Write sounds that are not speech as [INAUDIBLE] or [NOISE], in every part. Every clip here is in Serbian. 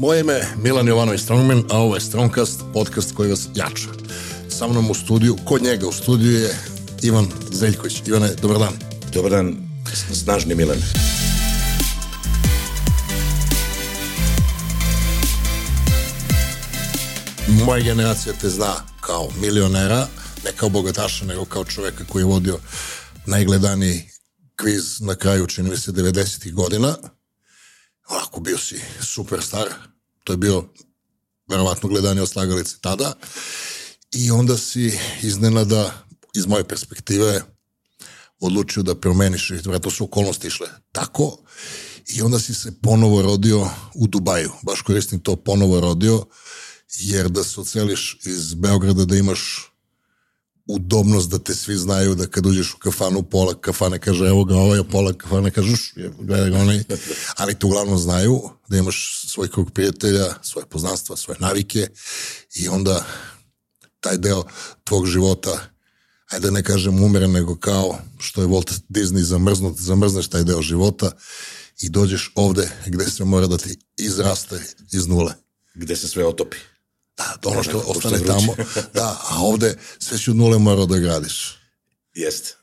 Moje ime je Milan Jovanović Strongman, a ovo je Strongcast, podcast koji vas jača. Sa mnom u studiju, kod njega u studiju je Ivan Zeljković. Ivane, dobar dan. Dobar dan, snažni Milan. Moja generacija te zna kao milionera, ne kao bogataša, nego kao čoveka koji je vodio najgledaniji kviz na kraju, čini mi se, 90. godina. Onako bio si superstar, to je bio verovatno gledanje od slagalice tada. I onda si iznenada, iz moje perspektive, odlučio da promeniš, vratno su okolnosti išle tako, i onda si se ponovo rodio u Dubaju. Baš koristim to ponovo rodio, jer da se oceliš iz Beograda da imaš udobnost da te svi znaju da kad uđeš u kafanu, pola kafane kaže evo ga ovaj, pola kafane kažeš gledaj ga onaj, ali te uglavnom znaju da imaš svoj krug prijatelja, svoje poznanstva, svoje navike i onda taj deo tvog života ajde da ne kažem umeren, nego kao što je Walt Disney zamrznut, zamrzneš taj deo života i dođeš ovde gde se mora da ti izraste iz nule. Gde se sve otopi. Da, ono što ostane što tamo. Da, a ovde sve si od nule morao da gradiš. Jeste.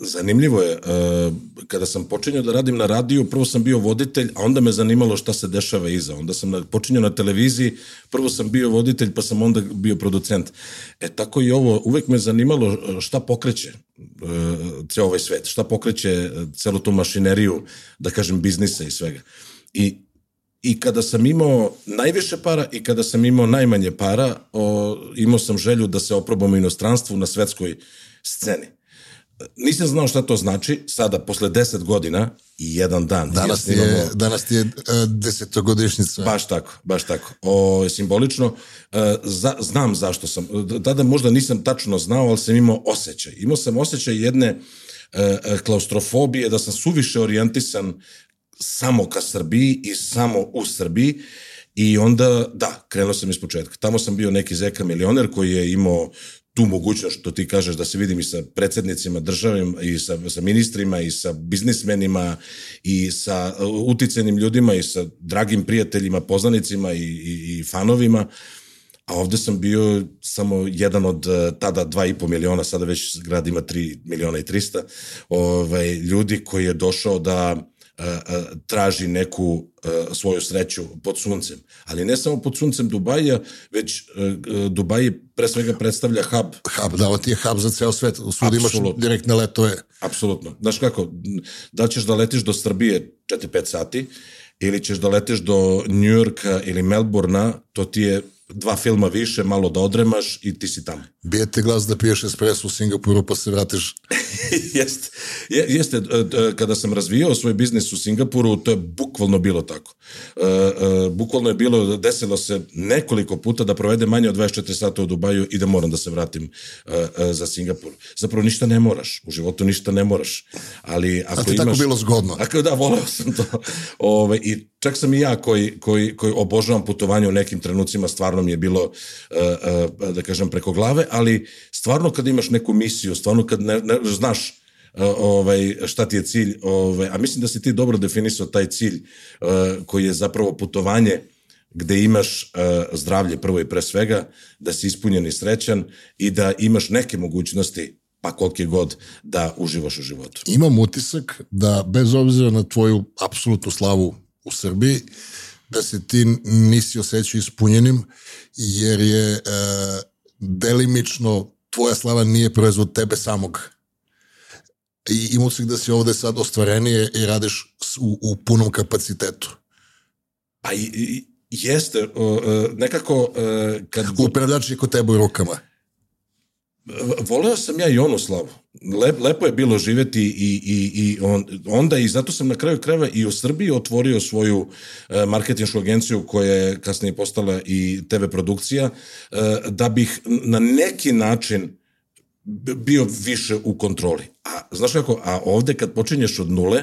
Zanimljivo je, uh, kada sam počinjao da radim na radiju, prvo sam bio voditelj, a onda me zanimalo šta se dešava iza. Onda sam počinjao na televiziji, prvo sam bio voditelj, pa sam onda bio producent. E tako i ovo, uvek me zanimalo šta pokreće uh, ceo ovaj svet, šta pokreće celu tu mašineriju, da kažem, biznisa i svega. I i kada sam imao najviše para i kada sam imao najmanje para, o, imao sam želju da se oprobam u inostranstvu na svetskoj sceni. Nisam znao šta to znači, sada, posle deset godina i jedan dan. Danas ti je, imamo, danas ti je uh, desetogodišnjica. Baš tako, baš tako. O, simbolično, uh, za, znam zašto sam, tada možda nisam tačno znao, ali sam imao osjećaj. Imao sam osjećaj jedne uh, klaustrofobije, da sam suviše orijentisan samo ka Srbiji i samo u Srbiji i onda, da, krenuo sam iz početka. Tamo sam bio neki zeka milioner koji je imao tu mogućnost, što ti kažeš, da se vidim i sa predsednicima države, i sa, sa ministrima, i sa biznismenima, i sa uh, uticenim ljudima, i sa dragim prijateljima, poznanicima i, i, i fanovima. A ovde sam bio samo jedan od uh, tada 2,5 miliona, sada već grad ima 3 miliona i 300, ovaj, ljudi koji je došao da traži neku svoju sreću pod suncem. Ali ne samo pod suncem Dubaja, već Dubaj pre svega predstavlja hub. Hub, da, ovo ti je hub za ceo svet. Svudi imaš direktne letove. Apsolutno. Znaš kako, da ćeš da letiš do Srbije 4-5 sati, ili ćeš da leteš do Njujorka ili Melbourna, to ti je dva filma više, malo da odremaš i ti si tamo. Bije te glas da piješ espresso u Singapuru pa se vratiš. [LAUGHS] jeste. Je, jeste, e, kada sam razvijao svoj biznis u Singapuru, to je bukvalno bilo tako. Uh, uh, bukvalno je bilo, desilo se nekoliko puta da provedem manje od 24 sata u Dubaju i da moram da se vratim uh, za Singapur. Zapravo ništa ne moraš, u životu ništa ne moraš. Ali ako A ti imaš, tako bilo zgodno. Ako, da, voleo sam to. Ove, I čak sam i ja koji, koji, koji obožavam putovanje u nekim trenucima, stvarno mi je bilo, uh, uh, da kažem, preko glave, ali stvarno kad imaš neku misiju, stvarno kad ne, ne znaš uh, ovaj, šta ti je cilj, ovaj, a mislim da si ti dobro definisao taj cilj koji je zapravo putovanje gde imaš zdravlje prvo i pre svega, da si ispunjen i srećan i da imaš neke mogućnosti pa kolike god da uživaš u životu. Imam utisak da bez obzira na tvoju apsolutnu slavu u Srbiji, da se ti nisi osjećao ispunjenim, jer je e, delimično tvoja slava nije proizvod tebe samog. I imao si da si ovde sad ostvarenije i radiš u, u punom kapacitetu. Pa i, i jeste, uh, nekako... Uh, kad... Upravljač je kod tebe u rukama. Voleo sam ja i onu slavu. Lep, lepo je bilo živeti i, i, i on, onda i zato sam na kraju krajeva i u Srbiji otvorio svoju e, marketinšku agenciju koja je kasnije postala i TV produkcija e, da bih na neki način bio više u kontroli. A znaš kako, a ovde kad počinješ od nule,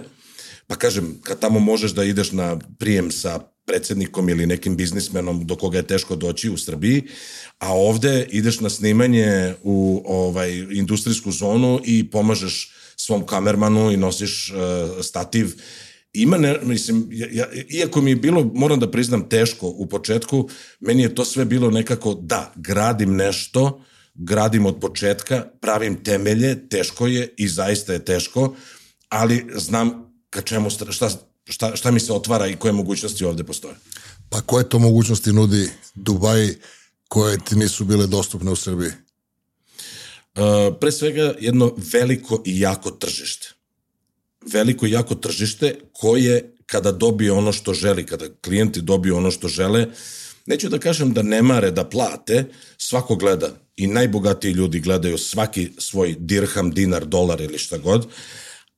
pa kažem, kad tamo možeš da ideš na prijem sa predsednikom ili nekim biznismenom do koga je teško doći u Srbiji, a ovde ideš na snimanje u ovaj industrijsku zonu i pomažeš svom kamermanu i nosiš uh, stativ. Ima, ne, mislim, ja, ja, iako mi je bilo, moram da priznam, teško u početku, meni je to sve bilo nekako, da, gradim nešto, gradim od početka, pravim temelje, teško je i zaista je teško, ali znam ka čemu, šta, šta, šta mi se otvara i koje mogućnosti ovde postoje. Pa koje to mogućnosti nudi Dubaj koje ti nisu bile dostupne u Srbiji? Uh, pre svega jedno veliko i jako tržište. Veliko i jako tržište koje kada dobije ono što želi, kada klijenti dobiju ono što žele, neću da kažem da ne mare da plate, svako gleda i najbogatiji ljudi gledaju svaki svoj dirham, dinar, dolar ili šta god,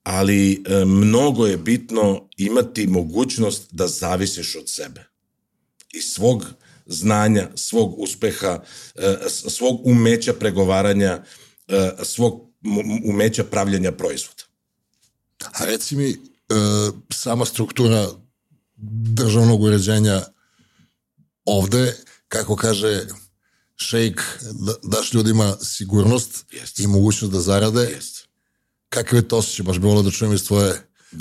ali e, mnogo je bitno imati mogućnost da zavisiš od sebe i svog znanja, svog uspeha, e, svog umeća pregovaranja, e, svog umeća pravljanja proizvoda. A reci mi, e, sama struktura državnog uređenja ovde, kako kaže šejk, da, daš ljudima sigurnost Jest. i mogućnost da zarade. Jest. Kakav je to osjećaj? Baš bi volio da čujem iz tvoje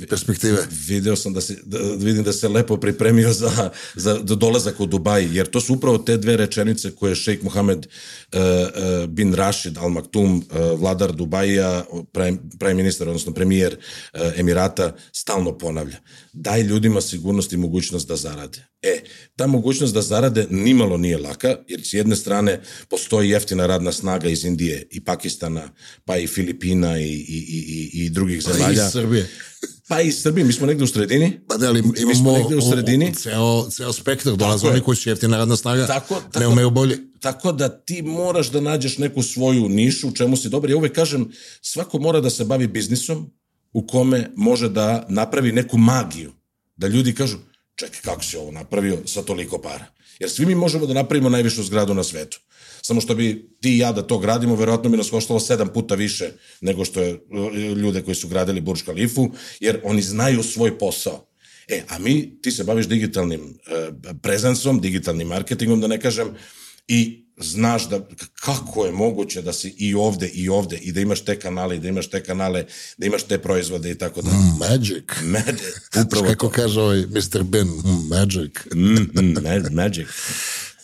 perspektive. Video sam da se, da, vidim da se lepo pripremio za, za dolazak u Dubaji, jer to su upravo te dve rečenice koje šejk Mohamed uh, uh, bin Rashid Al Maktoum, uh, vladar Dubaja, pravi ministar, odnosno premijer uh, Emirata, stalno ponavlja. Daj ljudima sigurnost i mogućnost da zarade. E, ta mogućnost da zarade nimalo nije laka, jer s jedne strane postoji jeftina radna snaga iz Indije i Pakistana, pa i Filipina i, i, i, i drugih zemalja. Pa i Srbije. Pa i Srbije, mi smo negde u sredini. Pa da, ali imamo mi smo negde u sredini. ceo, ceo spektar dolaze oni koji su jeftina radna snaga, tako, tako, ne umeju bolje. Tako da ti moraš da nađeš neku svoju nišu u čemu si dobar. Ja uvek kažem, svako mora da se bavi biznisom u kome može da napravi neku magiju. Da ljudi kažu, čekaj, kako si ovo napravio sa toliko para? Jer svi mi možemo da napravimo najvišu zgradu na svetu. Samo što bi ti i ja da to gradimo, verovatno bi nas koštalo sedam puta više nego što je e, ljude koji su gradili Burj Khalifu, jer oni znaju svoj posao. E, a mi, ti se baviš digitalnim e, prezensom, digitalnim marketingom, da ne kažem, i znaš da kako je moguće da si i ovde i ovde i da imaš te kanale i da imaš te kanale, da imaš te proizvode i tako da. Mm, magic. Magic. Upravo kako to. kaže ovaj Mr. Ben, mm, magic. mm, mm, magic.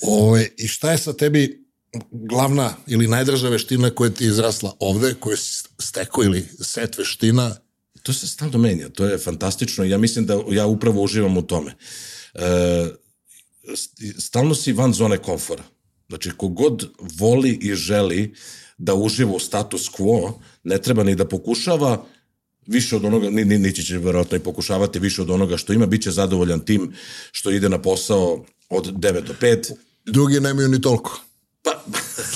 Ove, I šta je sa tebi glavna ili najdraža veština koja ti je izrasla ovde, koju si stekao ili set veština? To se stalno menja, to je fantastično ja mislim da ja upravo uživam u tome. E, stalno si van zone komfora. Znači, kogod voli i želi da uživa u status quo, ne treba ni da pokušava više od onoga, ni, ni, nići će verovatno i pokušavati više od onoga što ima, bit će zadovoljan tim što ide na posao od 9 do 5. Drugi nemaju ni toliko. Pa,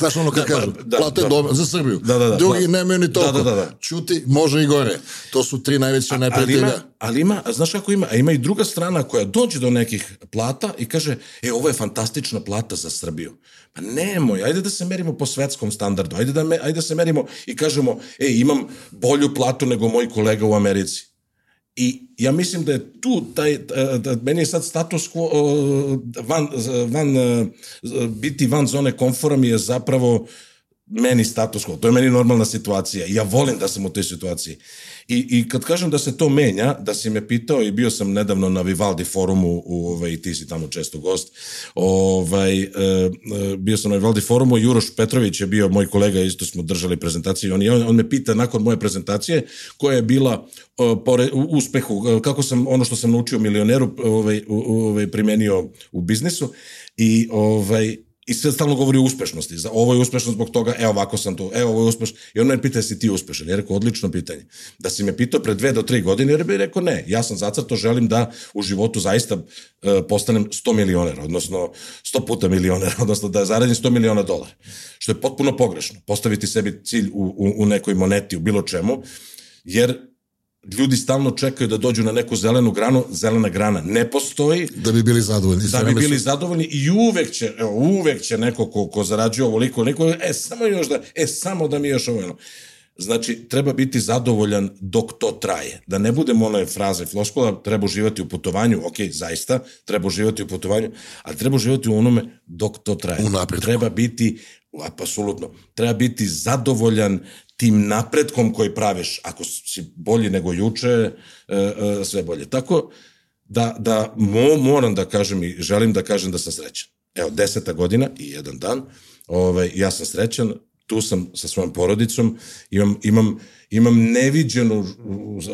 Znaš ono kad da, kažu, da, plate da, dobro za Srbiju. Da, da, da, Drugi da, nemaju ni toliko. Da, da, da, da. Čuti, može i gore. To su tri najveće neprijatelja. Ali ima, ali ima, znaš kako ima? A ima i druga strana koja dođe do nekih plata i kaže, e, ovo je fantastična plata za Srbiju. Pa nemoj, ajde da se merimo po svetskom standardu. Ajde da, me, ajde da se merimo i kažemo, e, imam bolju platu nego moj kolega u Americi. I ja mislim da je tu taj, da meni je sad status quo, van, van, biti van zone komfora mi je zapravo meni status quo. To je meni normalna situacija. Ja volim da sam u toj situaciji. I, I kad kažem da se to menja, da si me pitao i bio sam nedavno na Vivaldi forumu, u, ovaj, ti si tamo često gost, ovaj, e, e, bio sam na Vivaldi forumu, Juroš Petrović je bio moj kolega, isto smo držali prezentaciju, on, on, on me pita nakon moje prezentacije koja je bila o, pore, u uspehu, kako sam ono što sam naučio milioneru ovaj, ovaj, primenio u biznisu i ovaj, i sve stalno govori o uspešnosti. Za ovo je uspešno zbog toga, evo ovako sam tu, evo ovo je uspešno. I on me pita si ti uspešan. Ja rekao, odlično pitanje. Da si me pitao pre dve do tri godine, jer bi rekao ne. Ja sam zacrto, želim da u životu zaista uh, postanem 100 milionera, odnosno 100 puta milionera, [LAUGHS] odnosno da zaradim 100 miliona dolara. Što je potpuno pogrešno. Postaviti sebi cilj u, u, u nekoj moneti, u bilo čemu, jer ljudi stalno čekaju da dođu na neku zelenu granu, zelena grana ne postoji. Da bi bili zadovoljni. Da bi bili zadovoljni i uvek će, evo, uvek će neko ko, ko zarađuje ovoliko, neko, e, samo još da, e, samo da mi još ovo, Znači, treba biti zadovoljan dok to traje. Da ne budemo one fraze floskola, treba uživati u putovanju, ok, zaista, treba uživati u putovanju, ali treba uživati u onome dok to traje. U napretku. Treba biti, apsolutno, treba biti zadovoljan tim napretkom koji praviš, ako si bolji nego juče, e, e, sve bolje. Tako da, da mo, moram da kažem i želim da kažem da sam srećan. Evo, deseta godina i jedan dan, ovaj, ja sam srećan, tu sam sa svojom porodicom, imam, imam, imam neviđenu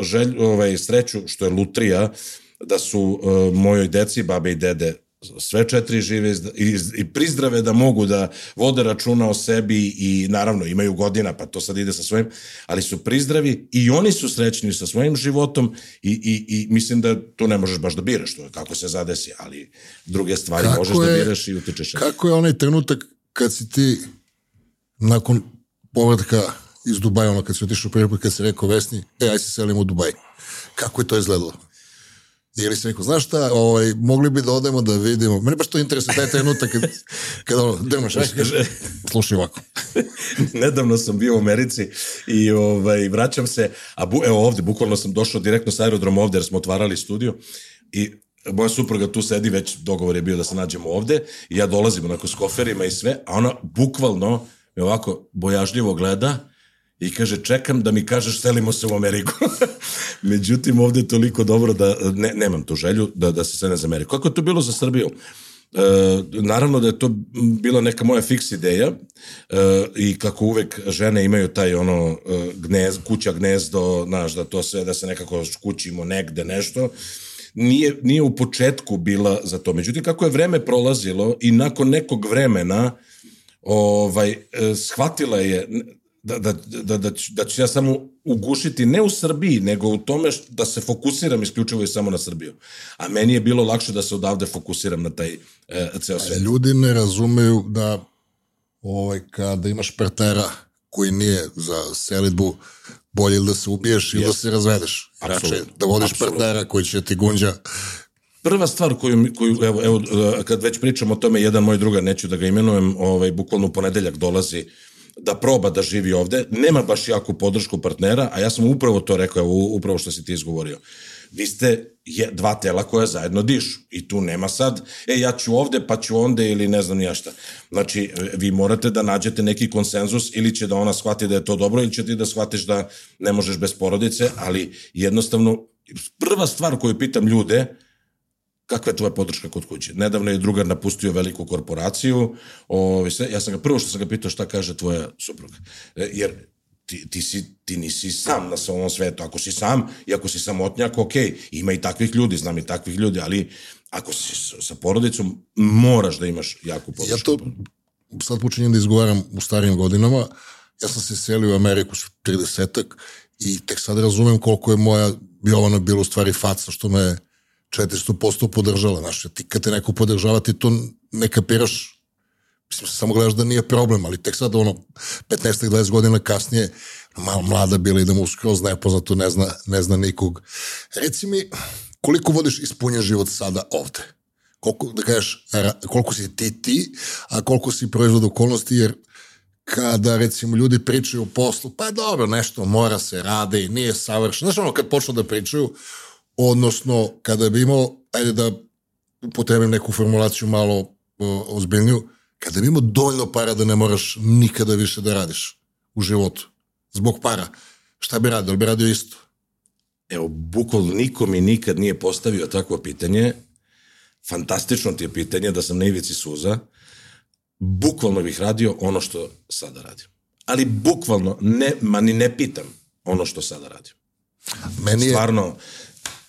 želju, ovaj, sreću, što je lutrija, da su uh, mojoj deci, babe i dede, sve četiri žive i, i prizdrave da mogu da vode računa o sebi i naravno imaju godina, pa to sad ide sa svojim, ali su prizdravi i oni su srećni sa svojim životom i, i, i mislim da to ne možeš baš da biraš, to je kako se zadesi, ali druge stvari kako možeš da je, da biraš i utičeš. Kako je onaj trenutak kad si ti nakon povratka iz Dubaja, ono kad si otišao prvi put, kad si rekao Vesni, e, aj se selim u Dubaj. Kako je to izgledalo? Ili sam rekao, znaš šta, ovaj, mogli bi da odemo da vidimo. Mene baš to interesuje, taj trenutak kad, kad ono, aj, kaže, slušaj ovako. [LAUGHS] Nedavno sam bio u Americi i ovaj, vraćam se, a bu, evo ovde, bukvalno sam došao direktno sa aerodroma ovde jer smo otvarali studio i moja supruga tu sedi, već dogovor je bio da se nađemo ovde i ja dolazim onako s koferima i sve, a ona bukvalno me ovako bojažljivo gleda i kaže čekam da mi kažeš selimo se u Ameriku. [LAUGHS] Međutim, ovde je toliko dobro da ne, nemam tu želju da, da se sene za Ameriku. Kako je to bilo za Srbiju? E, naravno da je to bila neka moja fiks ideja e, i kako uvek žene imaju taj ono e, gnez, kuća gnezdo, znaš, da to sve, da se nekako kućimo negde nešto, nije, nije u početku bila za to. Međutim, kako je vreme prolazilo i nakon nekog vremena ovaj, e, shvatila je da, da, da, da, ću, da ću ja samo ugušiti ne u Srbiji, nego u tome da se fokusiram isključivo i samo na Srbiju. A meni je bilo lakše da se odavde fokusiram na taj e, ceo svet. Ljudi ne razumeju da ovaj, kada imaš partnera koji nije za selitbu, bolje da se ubiješ ili yes. da se razvedeš. Rače, da vodiš Absolut. partnera koji će ti gunđa Prva stvar koju, koju evo, evo, kad već pričam o tome, jedan moj druga, neću da ga imenujem, ovaj, bukvalno u ponedeljak dolazi uh, da proba da živi ovde, nema baš jaku podršku partnera, a ja sam upravo to rekao, evo, upravo što si ti izgovorio. Vi ste je, dva tela koja zajedno dišu i tu nema sad, e ja ću ovde pa ću onde ili ne znam ja šta. Znači, vi morate da nađete neki konsenzus ili će da ona shvati da je to dobro ili će ti da shvatiš da ne možeš bez porodice, ali jednostavno prva stvar koju pitam ljude, kakva je tvoja podrška kod kuće? Nedavno je drugar napustio veliku korporaciju, o, sve, ja sam ga, prvo što sam ga pitao šta kaže tvoja supruga. E, jer ti, ti, si, ti nisi sam na ovom svetu. Ako si sam i ako si samotnjak, ok, ima i takvih ljudi, znam i takvih ljudi, ali ako si sa porodicom, moraš da imaš jaku podršku. Ja to sad počinjem da izgovaram u starijim godinama. Ja sam se selio u Ameriku s 30-ak i tek sad razumem koliko je moja Jovana bila u stvari faca što me 400% podržala. Znaš, ti kad te neko podržava, ti to ne kapiraš, mislim, samo gledaš da nije problem, ali tek sad, ono, 15-20 godina kasnije, malo mlada bila i da mu nepoznato, ne zna, ne zna nikog. Reci mi, koliko vodiš ispunjen život sada ovde? Koliko, da kažeš, koliko si ti ti, a koliko si proizvod okolnosti, jer kada recimo ljudi pričaju o poslu, pa dobro, nešto mora se rade i nije savršeno. Znaš ono, kad počnu da pričaju, odnosno kada bi imao, ajde da upotrebim neku formulaciju malo o, ozbiljniju, kada bi imao dovoljno para da ne moraš nikada više da radiš u životu, zbog para, šta bi radio? bi radio isto? Evo, bukvalno niko mi nikad nije postavio takvo pitanje. Fantastično ti je pitanje da sam na ivici suza. Bukvalno bih radio ono što sada radim. Ali bukvalno, ne, ma ni ne pitam ono što sada radim. Meni je... Stvarno,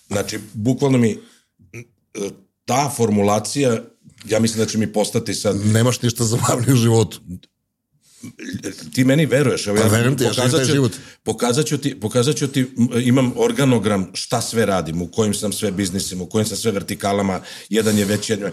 Znači, bukvalno mi ta formulacija, ja mislim da će mi postati sad... Nemaš ništa zabavnije u životu. Ti meni veruješ, evo pa, ja verujem ti, pokazat ću, život. Pokazat ću, ti, pokazat ću ti, imam organogram šta sve radim, u kojim sam sve biznisima, u kojim sam sve vertikalama, jedan je već jedan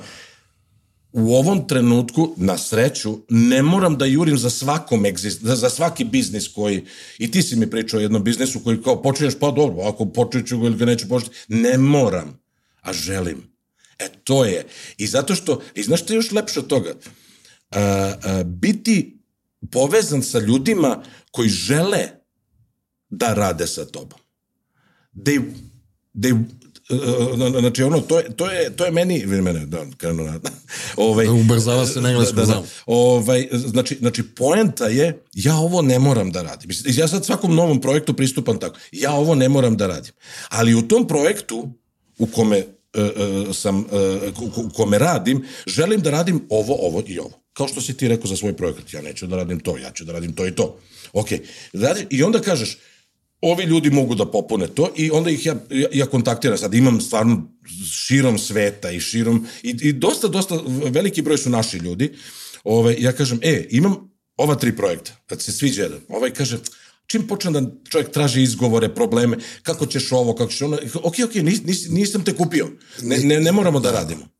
u ovom trenutku, na sreću, ne moram da jurim za svakom egzist, za svaki biznis koji, i ti si mi pričao o jednom biznisu koji kao počinješ, pa dobro, ako počet ga ili ga neću početi, ne moram, a želim. E, to je. I zato što, i znaš što je još lepše od toga? A, a, biti povezan sa ljudima koji žele da rade sa tobom. They, they, znači ono, to je, to je, to je meni, mene, da, krenu na, [LAUGHS] ovaj, Ubrzava se na engleskom, da, da, znam. ovaj, znači, znači, poenta je, ja ovo ne moram da radim. Ja sad svakom novom projektu pristupam tako. Ja ovo ne moram da radim. Ali u tom projektu u kome e, sam, e, u kome radim, želim da radim ovo, ovo i ovo. Kao što si ti rekao za svoj projekat. Ja neću da radim to, ja ću da radim to i to. Ok. Radi, I onda kažeš, ovi ljudi mogu da popune to i onda ih ja, ja, ja kontaktiram. Sad imam stvarno širom sveta i širom, i, i dosta, dosta, veliki broj su naši ljudi. Ove, ja kažem, e, imam ova tri projekta, kad se sviđa jedan. Ovaj kaže, čim počne da čovjek traži izgovore, probleme, kako ćeš ovo, kako ćeš ono, ok, ok, nis, nis, nisam te kupio, ne, ne, ne moramo da radimo.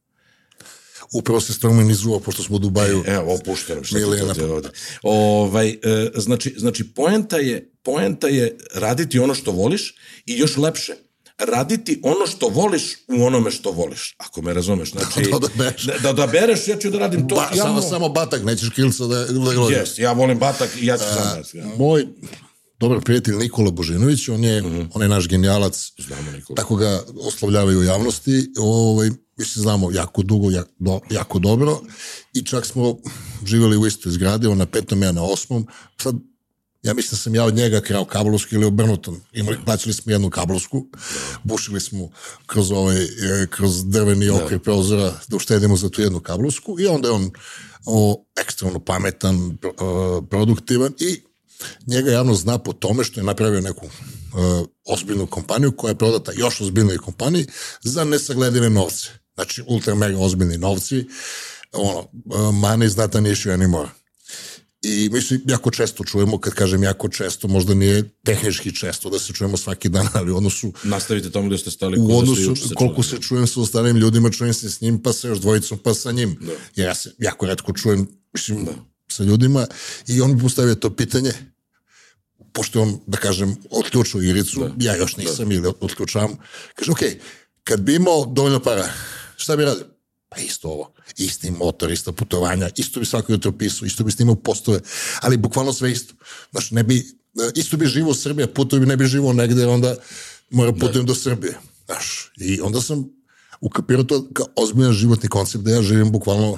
Upravo se stromenizuo, pošto smo u Dubaju. Evo, opušteno, ti Milijana. to ovde. Ovaj, e, znači, znači poenta, je, poenta je raditi ono što voliš i još lepše, raditi ono što voliš u onome što voliš, ako me razumeš. Znači, [LAUGHS] Da odabereš. da, da odabereš, ja ću da radim to. Ba, ja samo, mo- samo batak, nećeš kilca da, da gleda. Yes, ja volim batak i ja ću sam da... Ja. Moj dobar prijatelj Nikola Božinović, on je, on je naš genijalac, Znamo Nikola. tako ga oslovljavaju u javnosti, ovaj, mi se znamo jako dugo, jako, do, jako dobro. I čak smo živjeli u istoj zgradi, on na petom, ja na osmom, sad ja mislim da sam ja od njega krao kablovsku ili obrnuto. Imali, plaćali smo jednu kablovsku, bušili smo kroz, ovaj, e, kroz drveni okvir prozora da uštedimo za tu jednu kablovsku i onda je on o, ekstremno pametan, pro- e, produktivan. I njega javno zna po tome što je napravio neku uh, ozbiljnu kompaniju koja je prodata još ozbiljnoj kompaniji za nesagledive novce. Znači, ultra mega ozbiljni novci, ono, money is not an issue anymore. I mi se jako često čujemo, kad kažem jako često, možda nije tehnički često da se čujemo svaki dan, ali u odnosu Nastavite tamo gde ste stali. u da odnosu se koliko čuli. se čujem sa ostalim ljudima, čujem se s njim, pa sa još dvojicom, pa sa njim. Da. Jer ja se jako redko čujem mislim, da. sa ljudima i on mi postavio to pitanje, pošto on, da kažem, otključio igricu, da. ja još nisam da. ili otključavam, kaže, ok, kad bi imao dovoljno para, šta bi radio? Pa isto ovo, isti motor, ista putovanja, isto bi svako jutro pisao, isto bi snimao postove, ali bukvalno sve isto. Znaš, ne bi, isto bi živo u Srbiji, putovi bi ne bi živo negde, onda mora putujem do Srbije. Znaš, i onda sam ukapirao to kao ozbiljan životni koncept da ja živim bukvalno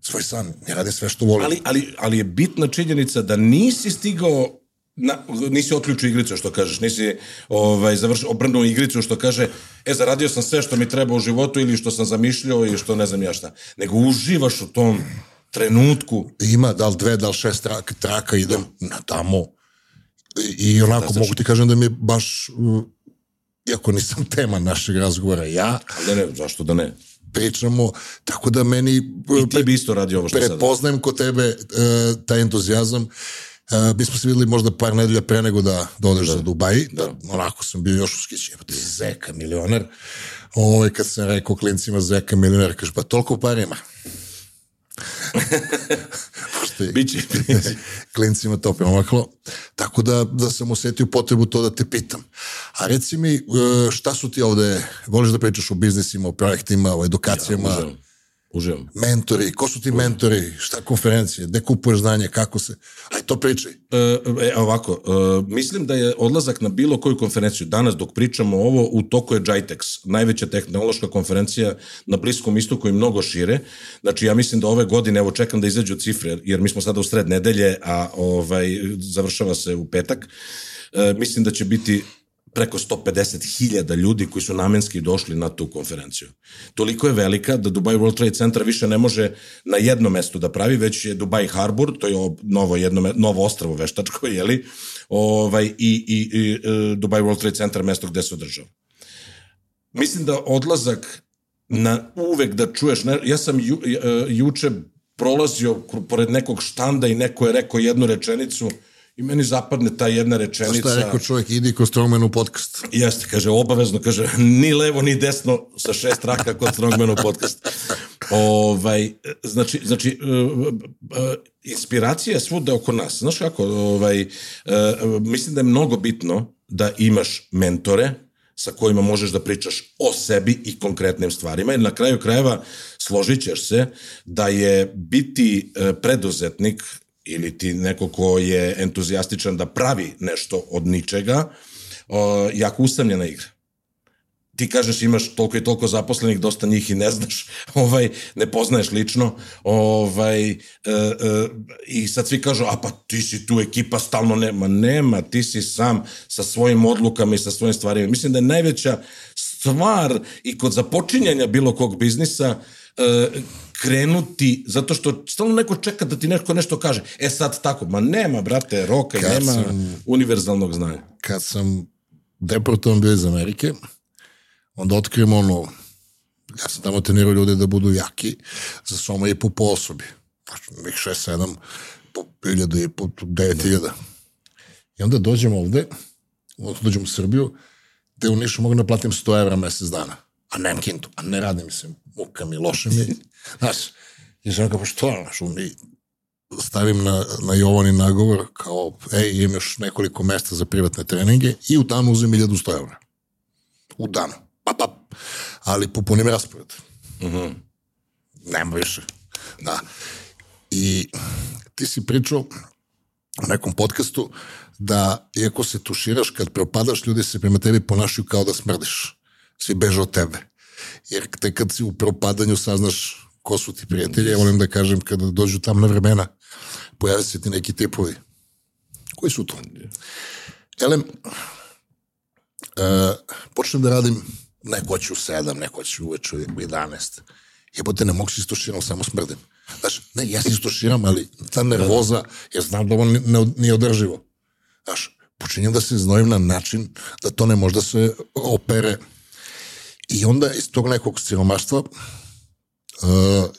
svoj san, ne radim sve što volim. Ali, ali, ali je bitna činjenica da nisi stigao na, nisi otključio igricu, što kažeš, nisi ovaj, završio, obrnuo igricu, što kaže, e, zaradio sam sve što mi treba u životu ili što sam zamišljao ili što ne znam ja šta. Nego uživaš u tom trenutku. ima da li dve, da li šest traka, traka idem na tamo i, i onako mogu ti kažem da mi je baš uh, iako nisam tema našeg razgovora ja, Ali ne, ne, zašto da ne? pričamo, tako da meni I ti bi isto radio ovo što prepoznajem kod tebe uh, taj entuzijazam Uh, mi smo se videli možda par nedelja pre nego da, da odeš da. za Dubai, da, onako sam bio još uskićen, pa ti si zeka milioner. Ovo, kad sam rekao klincima zeka milioner, kaže, pa toliko par ima. [LAUGHS] Pošto je Biće. [LAUGHS] klincima to promaklo. Tako da, da sam osetio potrebu to da te pitam. A reci mi, e, šta su ti ovde, voliš da pričaš o biznisima, o projektima, o edukacijama, ja, Uživam. Mentori, ko su ti mentori, šta konferencije, gde kupuješ znanje, kako se, aj to pričaj. E, e, ovako, e, mislim da je odlazak na bilo koju konferenciju, danas dok pričamo ovo, u toku je JITEX, najveća tehnološka konferencija na Bliskom istoku i mnogo šire. Znači, ja mislim da ove godine, evo čekam da izađu cifre, jer mi smo sada u sred nedelje, a ovaj, završava se u petak. E, mislim da će biti preko 150.000 ljudi koji su namenski došli na tu konferenciju. Toliko je velika da Dubai World Trade Center više ne može na jednom mestu da pravi, već je Dubai Harbor, to je ovo novo, jedno, novo ostravo veštačko, jeli, ovaj, i, i, i e, Dubai World Trade Center mesto gde se održava. Mislim da odlazak na uvek da čuješ, ne, ja sam ju, e, juče prolazio pored nekog štanda i neko je rekao jednu rečenicu i meni zapadne ta jedna rečenica. Šta je rekao čovjek, idi ko Strongmanu podcast. Jeste, kaže, obavezno, kaže, [LAUGHS] ni levo, ni desno sa šest traka kod Strongmanu podcast. Ovaj, znači, znači, uh, uh, inspiracija je svuda oko nas. Znaš kako, ovaj, mislim da je mnogo bitno da imaš mentore, sa kojima možeš da pričaš o sebi i konkretnim stvarima. I na kraju krajeva složit ćeš se da je biti e, preduzetnik ili ti neko ko je entuzijastičan da pravi nešto od ničega, o, jako usamljena igra ti kažeš imaš toliko i toliko zaposlenih, dosta njih i ne znaš, [LAUGHS] ovaj, ne poznaješ lično, ovaj, e, e, i sad svi kažu, a pa ti si tu ekipa stalno nema, nema, ti si sam sa svojim odlukama i sa svojim stvarima. Mislim da je najveća stvar i kod započinjanja bilo kog biznisa krenuti, zato što stalno neko čeka da ti neko nešto kaže. E sad tako, ma nema, brate, roka, Kad nema sam- univerzalnog znanja. kad sam deportovan bio iz Amerike, onda otkrijem ono, ja sam tamo trenirao ljude da budu jaki, za soma i po po osobi. Znači, nek 6, 7, po 1000 i po 9000. I onda dođem ovde, onda dođem u Srbiju, gde u Nišu mogu da platim 100 evra mesec dana. A nemam kintu, a ne radim se, muka mi, loše mi. Znaš, i žena kao, pa što, znaš, mi stavim na, na Jovani nagovor kao, ej, imam još nekoliko mesta za privatne treninge i u danu uzem 1100 evra. U danu. Pa, pa. Ali popunim raspored. Nema više. Da. I ti si pričao u nekom podcastu da iako se tuširaš, kad propadaš, ljudi se prema tebi ponašaju kao da smrdiš. Svi beže od tebe. Jer te kad si u propadanju saznaš ko su ti prijatelji, ja volim da kažem kada dođu tamna vremena, pojave se ti neki tipovi. Koji su to? Elem, uh, počnem da radim, neko će u sedam, neko će uveče u 11. Jebote, ne mogu se istuširam, samo smrdim. Znaš, ne, ja se istuširam, ali ta nervoza, ja znam da ovo nije održivo. Znaš, počinjem da se znojim na način da to ne može da se opere. I onda iz tog nekog siromaštva uh,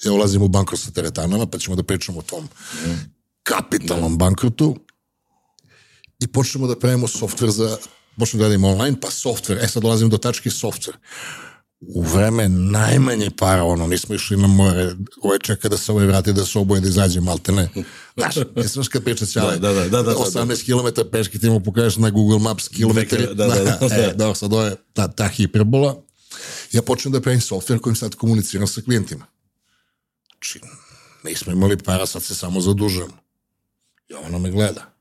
ja ulazim u bankrot sa teretanama, pa ćemo da pričamo o tom kapitalnom bankrotu i počnemo da pravimo softver za, počnemo da radimo online, pa softver, e sad dolazimo do tačke softver. U vreme najmanje para, ono, nismo išli na more, ovaj čeka da se ovaj vrati, da se oboje, da izađe, malte ne. Znaš, [LAUGHS] znaš kad priča ćale, Da, da, da, da, da, da. 18 km peški ti mu pokažeš na Google Maps kilometri. Da, da, da, [LAUGHS] da. e, da, sad ovo je ta, ta hiperbola. Ja počnem da pravim softver kojim sad komuniciram sa klijentima. Znači, nismo imali para, sad se samo zadužujemo. I ono me gleda.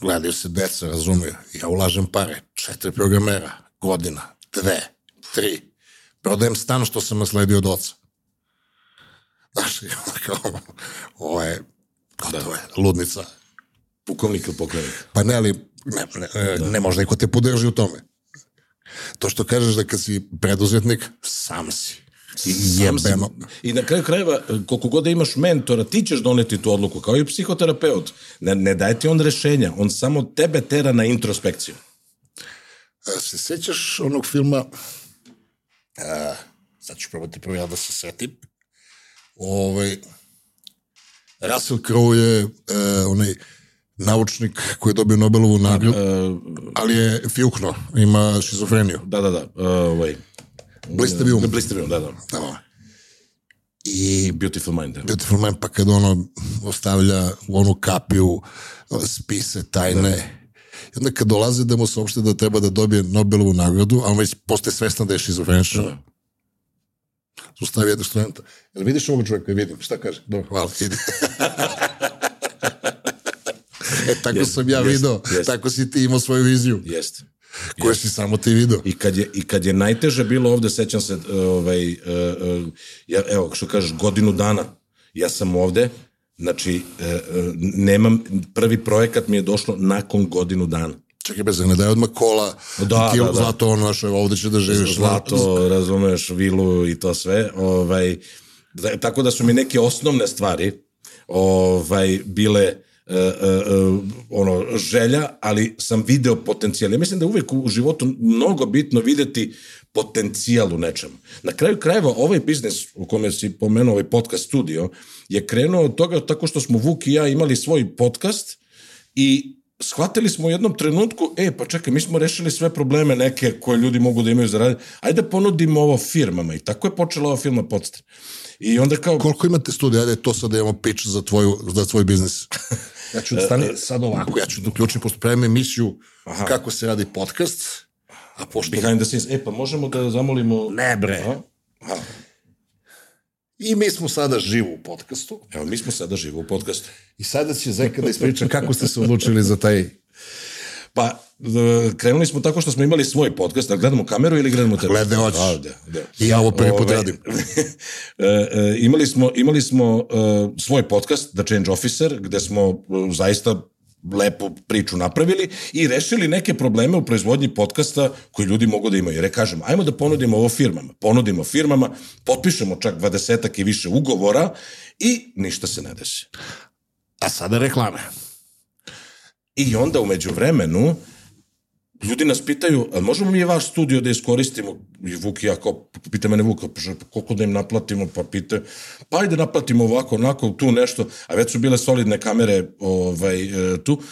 Gledaju se deca, razumiju. Ja ulažem pare, četiri programera, godina, dve, tri. Prodajem stan što sam nasledio od oca. Znaš, i onda kao, ovo je, gotovo je, ludnica. Pukovnik ili pokojnik. Pa ne, ali ne, ne, ne, ne može neko te podrži u tome. To što kažeš da kad si preduzetnik, sam si. I Sam si- jebeno. I na kraju krajeva, koliko god da imaš mentora, ti ćeš doneti tu odluku, kao i psihoterapeut. Ne, ne daje ti on rešenja, on samo tebe tera na introspekciju. A, Se sećaš onog filma, a, sad ću probati prvo ja da se setim, ovaj, Russell Crowe je e, onaj naučnik koji je dobio Nobelovu nagradu, ali je fjukno, ima šizofreniju. Da, da, da. Uh, ovaj. Blistavi um. Blistavi um, da, da. Da. I Beautiful mind. Da. Beautiful Man, pa kad ono ostavlja u onu kapiju spise tajne, i onda kad dolaze da mu saopšte da treba da dobije Nobelovu nagradu, a on već postaje svestan da je šizofreničan, Ustavi jednog studenta. Jel vidiš ovog čovjeka? Vidim. Šta kaže? Dobro, hvala. Ide. [LAUGHS] e, tako Jest, sam ja video. jest. Tako si ti imao svoju viziju, Jeste. koju si samo ti video. I kad je, i kad je najteže bilo ovde, sećam se, ovaj, uh, uh, ja, evo, što kažeš, godinu dana, ja sam ovde, znači, nemam, prvi projekat mi je došlo nakon godinu dana. Čekaj, bez ne daj odmah kola, Da, kilo da, da. zlato, ono naše, ovde će da živiš. Zlato, razumeš, vilu i to sve. Ovaj, da, tako da su mi neke osnovne stvari ovaj, bile e, e, e, ono, želja, ali sam video potencijal. Ja mislim da je uvek u životu mnogo bitno videti potencijal u nečemu. Na kraju krajeva ovaj biznis u kome si pomenuo ovaj podcast studio je krenuo od toga tako što smo Vuk i ja imali svoj podcast i shvatili smo u jednom trenutku, e, pa čekaj, mi smo rešili sve probleme neke koje ljudi mogu da imaju za raditi, ajde da ponudimo ovo firmama. I tako je počela ova firma Podstar. I onda kao... Koliko imate studija? Ajde, to sad da imamo pitch za, tvoju, za tvoj biznis. [LAUGHS] Ja ću stani sad ovako, ja ću da uključim, pošto pravim emisiju Aha. kako se radi podcast, a pošto... Behind the scenes. E, pa možemo da zamolimo... Ne bre. Aha. Aha. I mi smo sada živo u podcastu Evo, mi smo sada živo u podcastu. i sada će Zeka da ispriča kako ste se odlučili za taj... Pa, da, krenuli smo tako što smo imali svoj podcast, da gledamo kameru ili gledamo tebe? Glede hoćeš. A, da, da. I ja ovo prvi put radim. [LAUGHS] e, e, imali smo, imali smo e, svoj podcast, The Change Officer, gde smo e, zaista lepo priču napravili i rešili neke probleme u proizvodnji podcasta koji ljudi mogu da imaju. Jer je kažem, ajmo da ponudimo ovo firmama. Ponudimo firmama, potpišemo čak dvadesetak i više ugovora i ništa se ne desi. A sada reklame. I onda umeđu vremenu ljudi nas pitaju, a možemo mi vaš studio da iskoristimo? I Vuk i ja, kao, pita mene Vuk, pa že- koliko da im naplatimo? Pa pita, pa ajde naplatimo ovako, onako, tu nešto. A već su bile solidne kamere ovaj, tu.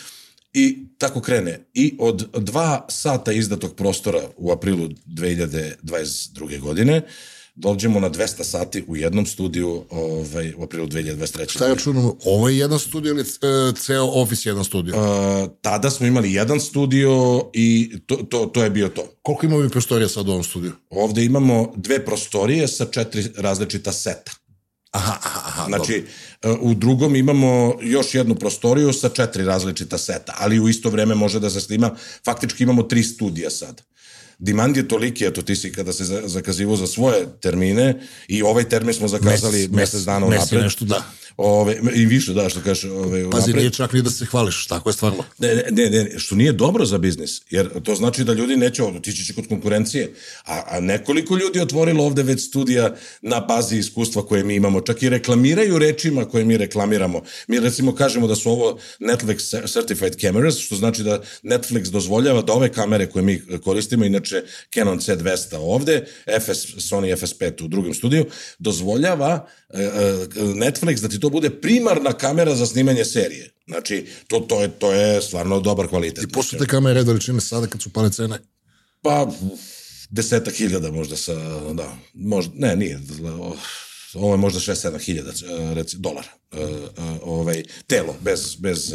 I tako krene. I od dva sata izdatog prostora u aprilu 2022. godine dođemo na 200 sati u jednom studiju ovaj, u aprilu 2023. Šta ja čujem, ovo je jedan studio ili e, ceo ofis je jedan studio? Uh, tada smo imali jedan studio i to, to, to je bio to. Koliko ima mi prostorija sad u ovom studiju? Ovde imamo dve prostorije sa četiri različita seta. Aha, aha, aha. Znači, uh, u drugom imamo još jednu prostoriju sa četiri različita seta, ali u isto vreme može da se snima, faktički imamo tri studija sad. Dimand je toliki, eto ti si kada se za- zakazivo za svoje termine i ovaj termin smo zakazali Mesec- mesec dana mesec unapred. nešto, da. Ove, I više, da, što kažeš. Ove, Pazi, unapred. nije čak ni da se hvališ, tako je stvarno. Ne, ne, ne, što nije dobro za biznis, jer to znači da ljudi neće otići će kod konkurencije, a, a nekoliko ljudi otvorilo ovde već studija na bazi iskustva koje mi imamo, čak i reklamiraju rečima koje mi reklamiramo. Mi recimo kažemo da su ovo Netflix Certified Cameras, što znači da Netflix dozvoljava da ove kamere koje mi koristimo, inače Canon C200 ovde, FS, Sony FS5 u drugom studiju, dozvoljava e, e, Netflix da ti to bude primarna kamera za snimanje serije. Znači, to, to, je, to je stvarno dobar kvalitet. I pošto te kamere veličine sada kad su pale cene? Pa, desetak hiljada možda sa, da, možda, ne, nije, ovo je možda 6-7 hiljada e, reci, dolara. E, ovaj, telo, bez, bez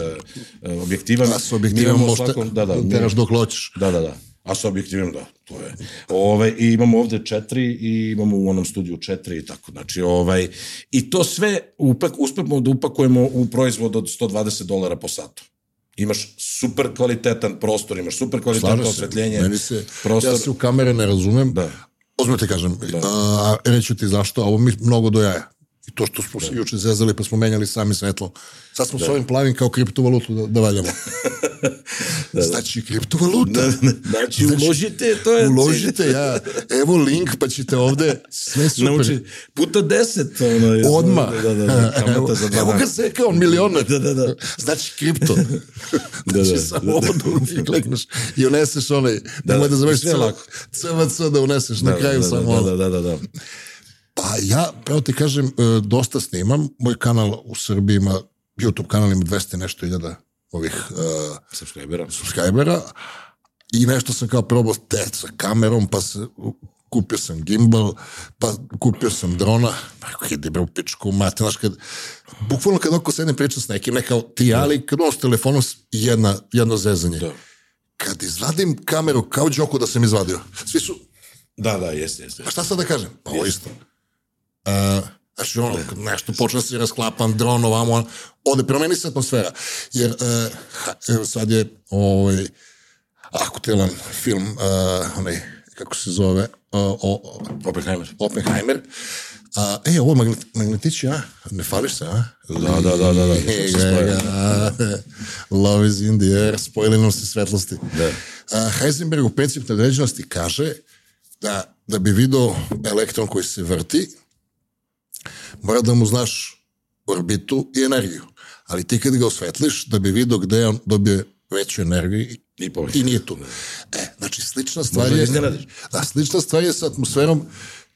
objektiva. A s objektivom možda svakom- da, da, teraš dok hoćeš. Da, da, da. A sa objektivim, da, to je. Ove, I imamo ovde četiri i imamo u onom studiju četiri i tako. Znači, ovaj, I to sve upak, uspemo da upakujemo u proizvod od 120 dolara po satu. Imaš super kvalitetan prostor, imaš super kvalitetno osvetljenje. Meni se, prostor. ja se u kamere ne razumem. Da. Ozme ti kažem, a, reću ti zašto, a ovo mi mnogo do jaja. I to što smo se juče zezali pa smo menjali sami svetlo. Sad smo s ovim plavim kao kriptovalutu da, da valjamo. [LAUGHS] Znači, kriptovaluta. Znači, uložite, to je... Uložite, ja, evo link, pa ćete ovde sve super. Nauči, puta deset. Ono, je- Odma. Da, da, da, [LAUGHS] kamata evo, za evo ga se kao milioner. Da, da, da. Znači kripto. [LAUGHS] Da, znači da, samo da, ovo da i klikneš i uneseš onaj, da, nemoj da zoveš sve lako. CVC da uneseš na kraju da, samo da, da, da, da, da. Pa ja, pravo ti kažem, e, dosta snimam. Moj kanal u Srbiji ima, YouTube kanal ima 200 i nešto hiljada ovih uh, Subscribera. subscribera i nešto sam kao probao te sa kamerom, pa se, kupio sam gimbal, pa kupio sam drona, pa ide bre u pičku, mate, znaš, kad, bukvalno kad oko sedne priča s nekim, ne kao ti, ali kad on s telefonom jedna, jedno zezanje. Da. Kad izvadim kameru, kao džoku da sam izvadio, svi su, Da, da, jeste, jeste. pa šta sad da kažem? Pa ovo isto. Uh, znači, ono, kad nešto počne da se rasklapan dron, ovamo, ode, promeni se atmosfera. Jer, uh, sad je, ovaj, akutilan film, uh, onaj, kako se zove, uh, o, o, Oppenheimer. Oppenheimer. A, e, ovo magnet, magnetići, a? Ne fališ se, a? Da, da, da, da, da. E, ga, ga, Love is in the air, spojili nam se svetlosti. Da. A, Heisenberg u princip nadređenosti kaže da, da bi video elektron koji se vrti, mora da mu znaš orbitu i energiju. Ali ti kad ga osvetliš, da bi video gde on dobije veću energiju i, I i nije tu. E, znači, slična stvar Možda je... iznenadiš. Da, slična stvar je sa atmosferom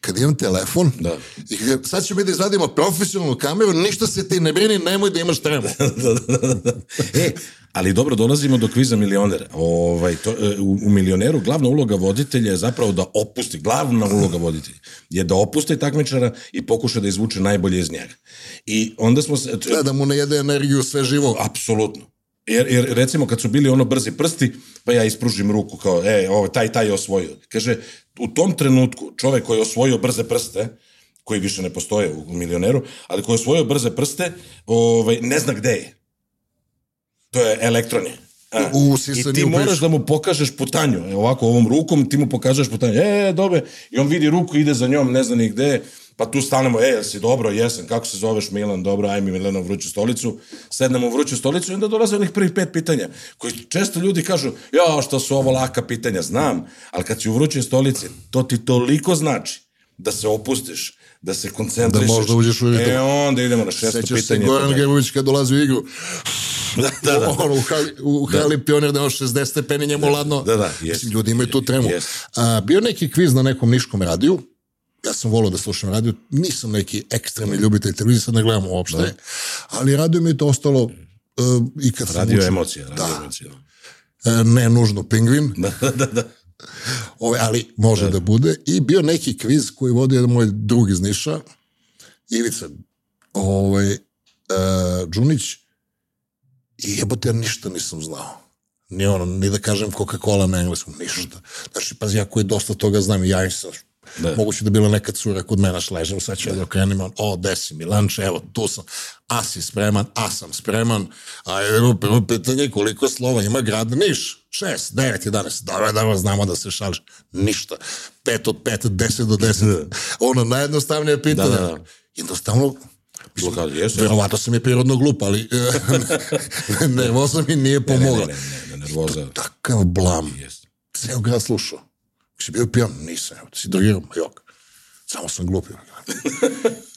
kad imam telefon Da. i kad, sad ćemo mi da izvadimo profesionalnu kameru, ništa se ti ne brini, nemoj da imaš tremu. [LAUGHS] e, ali dobro, dolazimo do kviza milioner. Ovaj, to, e, u, u milioneru glavna uloga voditelja je zapravo da opusti, glavna uloga voditelja je da opusti takmičara i pokuša da izvuče najbolje iz njega. I onda smo se... Da, da mu ne jede energiju sve živo. Apsolutno. Jer, jer recimo kad su bili ono brzi prsti, pa ja ispružim ruku kao, e, ovo, taj, taj je osvojio. Kaže, u tom trenutku čovek koji je osvojio brze prste, koji više ne postoje u milioneru, ali koji je osvojio brze prste, ovaj, ne zna gde je. To je elektron je. u I sisani ti moraš da mu pokažeš putanju. E, ovako, ovom rukom ti mu pokažeš putanju. E, dobe. I on vidi ruku, ide za njom, ne zna ni gde. Pa tu stanemo, e, jel si dobro, jesam, kako se zoveš Milan, dobro, aj mi Milena u vruću stolicu. Sednemo u vruću stolicu i onda dolaze onih prvih pet pitanja, koji često ljudi kažu, ja, što su ovo laka pitanja, znam, ali kad si u vrućoj stolici, to ti toliko znači da se opustiš, da se koncentrišeš. Da možda uđeš u ritam. E, onda idemo na šesto Sećaš se pitanje. Goran Grbović kad dolazi u igru. [LAUGHS] Da, da, da. Ono, u hali, u hali pionir da ima 60 stepeni njemu ladno. Da, da, jest. Mislim, ljudi imaju tu tremu. Jest. A, bio neki kviz na nekom niškom radiju. Ja sam volao da slušam radio. Nisam neki ekstremni ljubitelj televizije, sad ne gledam uopšte. Ali radio mi je to ostalo uh, i kad sam Radio učio. emocija, radio Da. emocija. E, ne nužno pingvin, [LAUGHS] Da, da, da. Ove, ali može da. bude. I bio neki kviz koji vodi jedan moj drug iz Niša, Ivica ovaj, uh, Đunić, i jebote, ja ništa nisam znao. Ni ono, ni da kažem Coca-Cola na engleskom, ništa. Znači, pazi, ja koji dosta toga znam, i ja im sam, Da. moguće da je bila neka cura kod mene, aš ležem, sad ću ja da okrenem, on, o, desi mi lanč, evo, tu sam, a si spreman, a sam spreman, a evo, prvo pitanje, koliko slova ima grad Niš? Šest, devet, jedanes, dobro, dobro, znamo da se šališ, ništa, pet od pet, deset do deset, ono, najjednostavnije pitanje, Da, da, da. jednostavno, Blokada, jesu. verovato sam je prirodno glup, ali [LAUGHS] nervoza mi nije Ne, pomogla. ne, ne, ne, nervoza. Takav blam, Jeste. ceo grad slušao. Si bio pijan? Nisam, evo, si drogirao? Ma jok. Samo sam glup.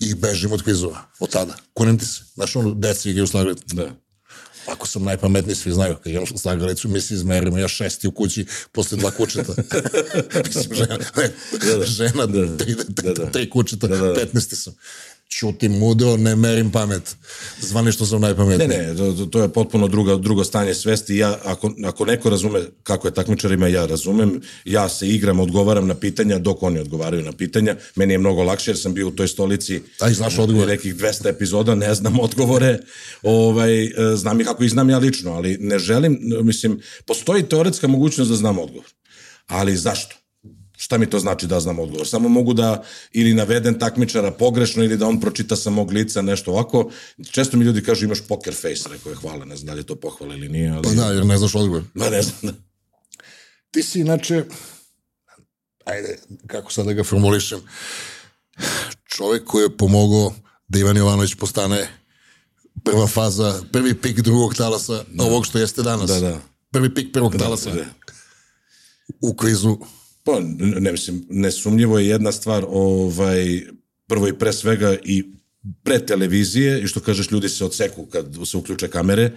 I bežim od kvizova. Od tada. Kunem ti se. Znaš, ono, deci igraju slagalicu. Da. Ako sam najpametniji, svi znaju. Kad igram slagalicu, mi se izmerimo. Ja šesti u kući, posle dva kućeta. [LAUGHS] Mislim, žena, ne, žena, tri, tri, tri kućeta, petnesti sam. Ćutim mudro, ne merim pamet. Zvani što sam najpametniji. Ne, ne, to, to je potpuno druga, drugo stanje svesti. Ja, ako, ako neko razume kako je takmičarima, ja razumem. Ja se igram, odgovaram na pitanja dok oni odgovaraju na pitanja. Meni je mnogo lakše jer sam bio u toj stolici Aj, znaš odgovor. nekih 200 epizoda, ne znam odgovore. Ovaj, e, znam i kako ih znam ja lično, ali ne želim, mislim, postoji teoretska mogućnost da znam odgovor. Ali zašto? Šta mi to znači da znam odgovor? Samo mogu da ili navedem takmičara pogrešno ili da on pročita sa mog lica nešto ovako. Često mi ljudi kažu imaš poker face, rekao je hvala, ne znam da li je to pohvala ili nije, ali... Pa da, jer ne znaš odgovor. Ma ne znam. Ti si inače, ajde, kako sad da ga formulišem, čovek koji je pomogao da Ivan Jovanović postane prva faza, prvi pik drugog talasa ovog što jeste danas. Da, da. Prvi pik prvog talasa da. u kvizu. Pa, ne mislim, nesumnjivo je jedna stvar, ovaj, prvo i pre svega i pre televizije i što kažeš ljudi se odseku kad se uključe kamere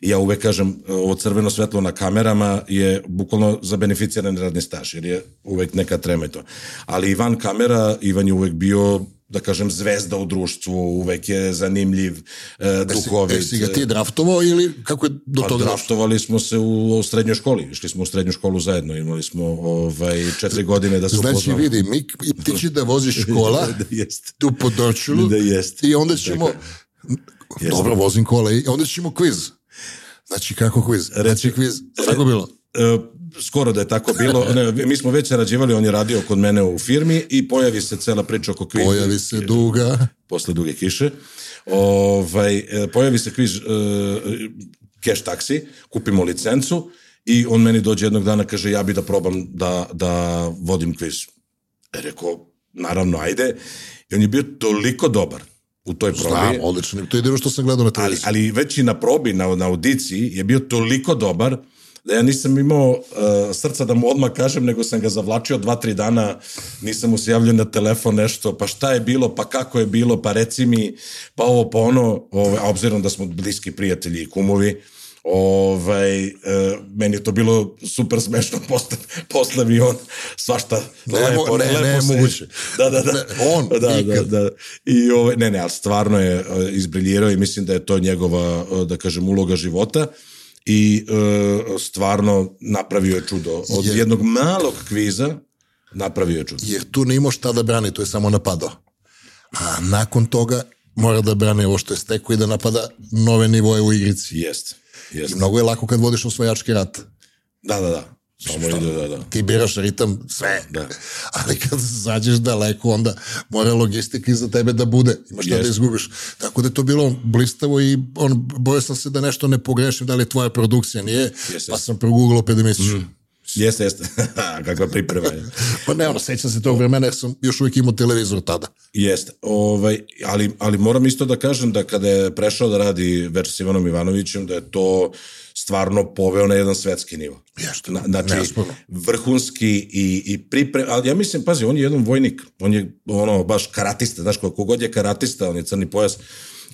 i ja uvek kažem ovo crveno svetlo na kamerama je bukvalno za beneficirani radni staž jer je uvek neka trema i to. Ali Ivan kamera, Ivan je uvek bio da kažem zvezda u društvu, uvek je zanimljiv, e, duhovit. E, si ga ti draftovao ili kako je do Pa toga draftovali smo se u, u srednjoj školi, išli smo u srednju školu zajedno, imali smo ovaj, četiri godine da se Znači, upoznamo. vidi, mi, i ti će da voziš [LAUGHS] kola da jeste. tu po Dorčulu Da jeste. i onda ćemo... Dobro, vozim kola i onda ćemo kviz. Znači, kako kviz? Znači, kviz, kako bilo? E, skoro da je tako bilo. Ne, mi smo već sarađivali, on je radio kod mene u firmi i pojavi se cela priča oko kviza. Pojavi se duga. Posle duge kiše. Ovaj, e, pojavi se kviz e, cash taksi, kupimo licencu i on meni dođe jednog dana kaže ja bi da probam da, da vodim kviz. E, rekao, naravno, ajde. I on je bio toliko dobar u toj probi. Znam, odlično. To je jedino što sam gledao na ali, televiziji. ali već i na probi, na, na audiciji, je bio toliko dobar ja nisam imao uh, srca da mu odmah kažem, nego sam ga zavlačio dva, tri dana, nisam mu se javljao na telefon nešto, pa šta je bilo, pa kako je bilo, pa reci mi, pa ovo, pa ono, ovaj, a obzirom da smo bliski prijatelji i kumovi, ovaj, e, meni je to bilo super smešno [LAUGHS] posle, posle mi on svašta Ne, lepo, ne, lepo ne, se- moguće. Da, da, da. Ne, on, [LAUGHS] da, da, ikad. da. I ovaj, ne, ne, ali stvarno je e, izbriljirao i mislim da je to njegova, e, da kažem, uloga života i e, stvarno napravio je čudo. Od Je- jednog malog kviza napravio je čudo. Jer tu ne imao šta da brani, to je samo napadao. A nakon toga mora da brani ovo što je stekao i da napada nove nivoje u igrici. Jest. I mnogo je lako kad vodiš osvojački rat. Da, da, da. Samo ide, da, da. Ti biraš ritam sve. Da. [LAUGHS] Ali kad zađeš daleko, onda mora logistika iza tebe da bude. Imaš šta da Jest. izgubiš. Tako da je to bilo blistavo i on, bojao sam se da nešto ne pogrešim, da li je tvoja produkcija, nije. Jeste. Pa sam progooglao pa da misliš. Jeste, jeste. [LAUGHS] Kakva priprema je. [LAUGHS] Pa ne, ono, sećam se tog vremena jer sam još uvijek imao televizor tada. Jeste, ovaj, ali, ali moram isto da kažem da kada je prešao da radi večer s Ivanom Ivanovićem, da je to stvarno poveo na jedan svetski nivo. Jeste, Na, znači, nesporno. vrhunski i, i pripre... Ali ja mislim, pazi, on je jedan vojnik, on je ono, baš karatista, znaš, ko- kogod je karatista, on je crni pojas,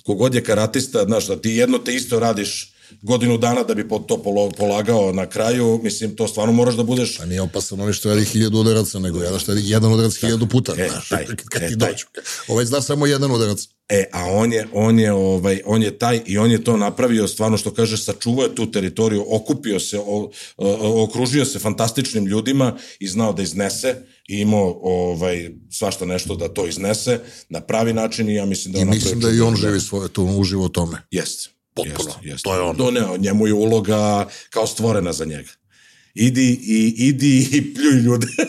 kogod je karatista, znaš, da ti jedno te isto radiš godinu dana da bi to polagao na kraju, mislim, to stvarno moraš da budeš Pa nije opasan oni što radi hiljadu udaraca, nego jedan što radi jedan udarac hiljadu puta. E, znaš, taj, kad, e, ti taj. dođu. Ovaj zna samo jedan udarac. E, a on je, on je, ovaj, on je taj i on je to napravio stvarno što kaže, sačuvao je tu teritoriju, okupio se, o, o, okružio se fantastičnim ljudima i znao da iznese i imao ovaj, svašta nešto da to iznese na pravi način i ja mislim da I mislim da i on živi svoje, to on uživa u tome. Jeste. Potpuno. Jeste, jeste. To je on. To ne, njemu je uloga kao stvorena za njega. Idi i, idi i pljuj ljude. [LAUGHS]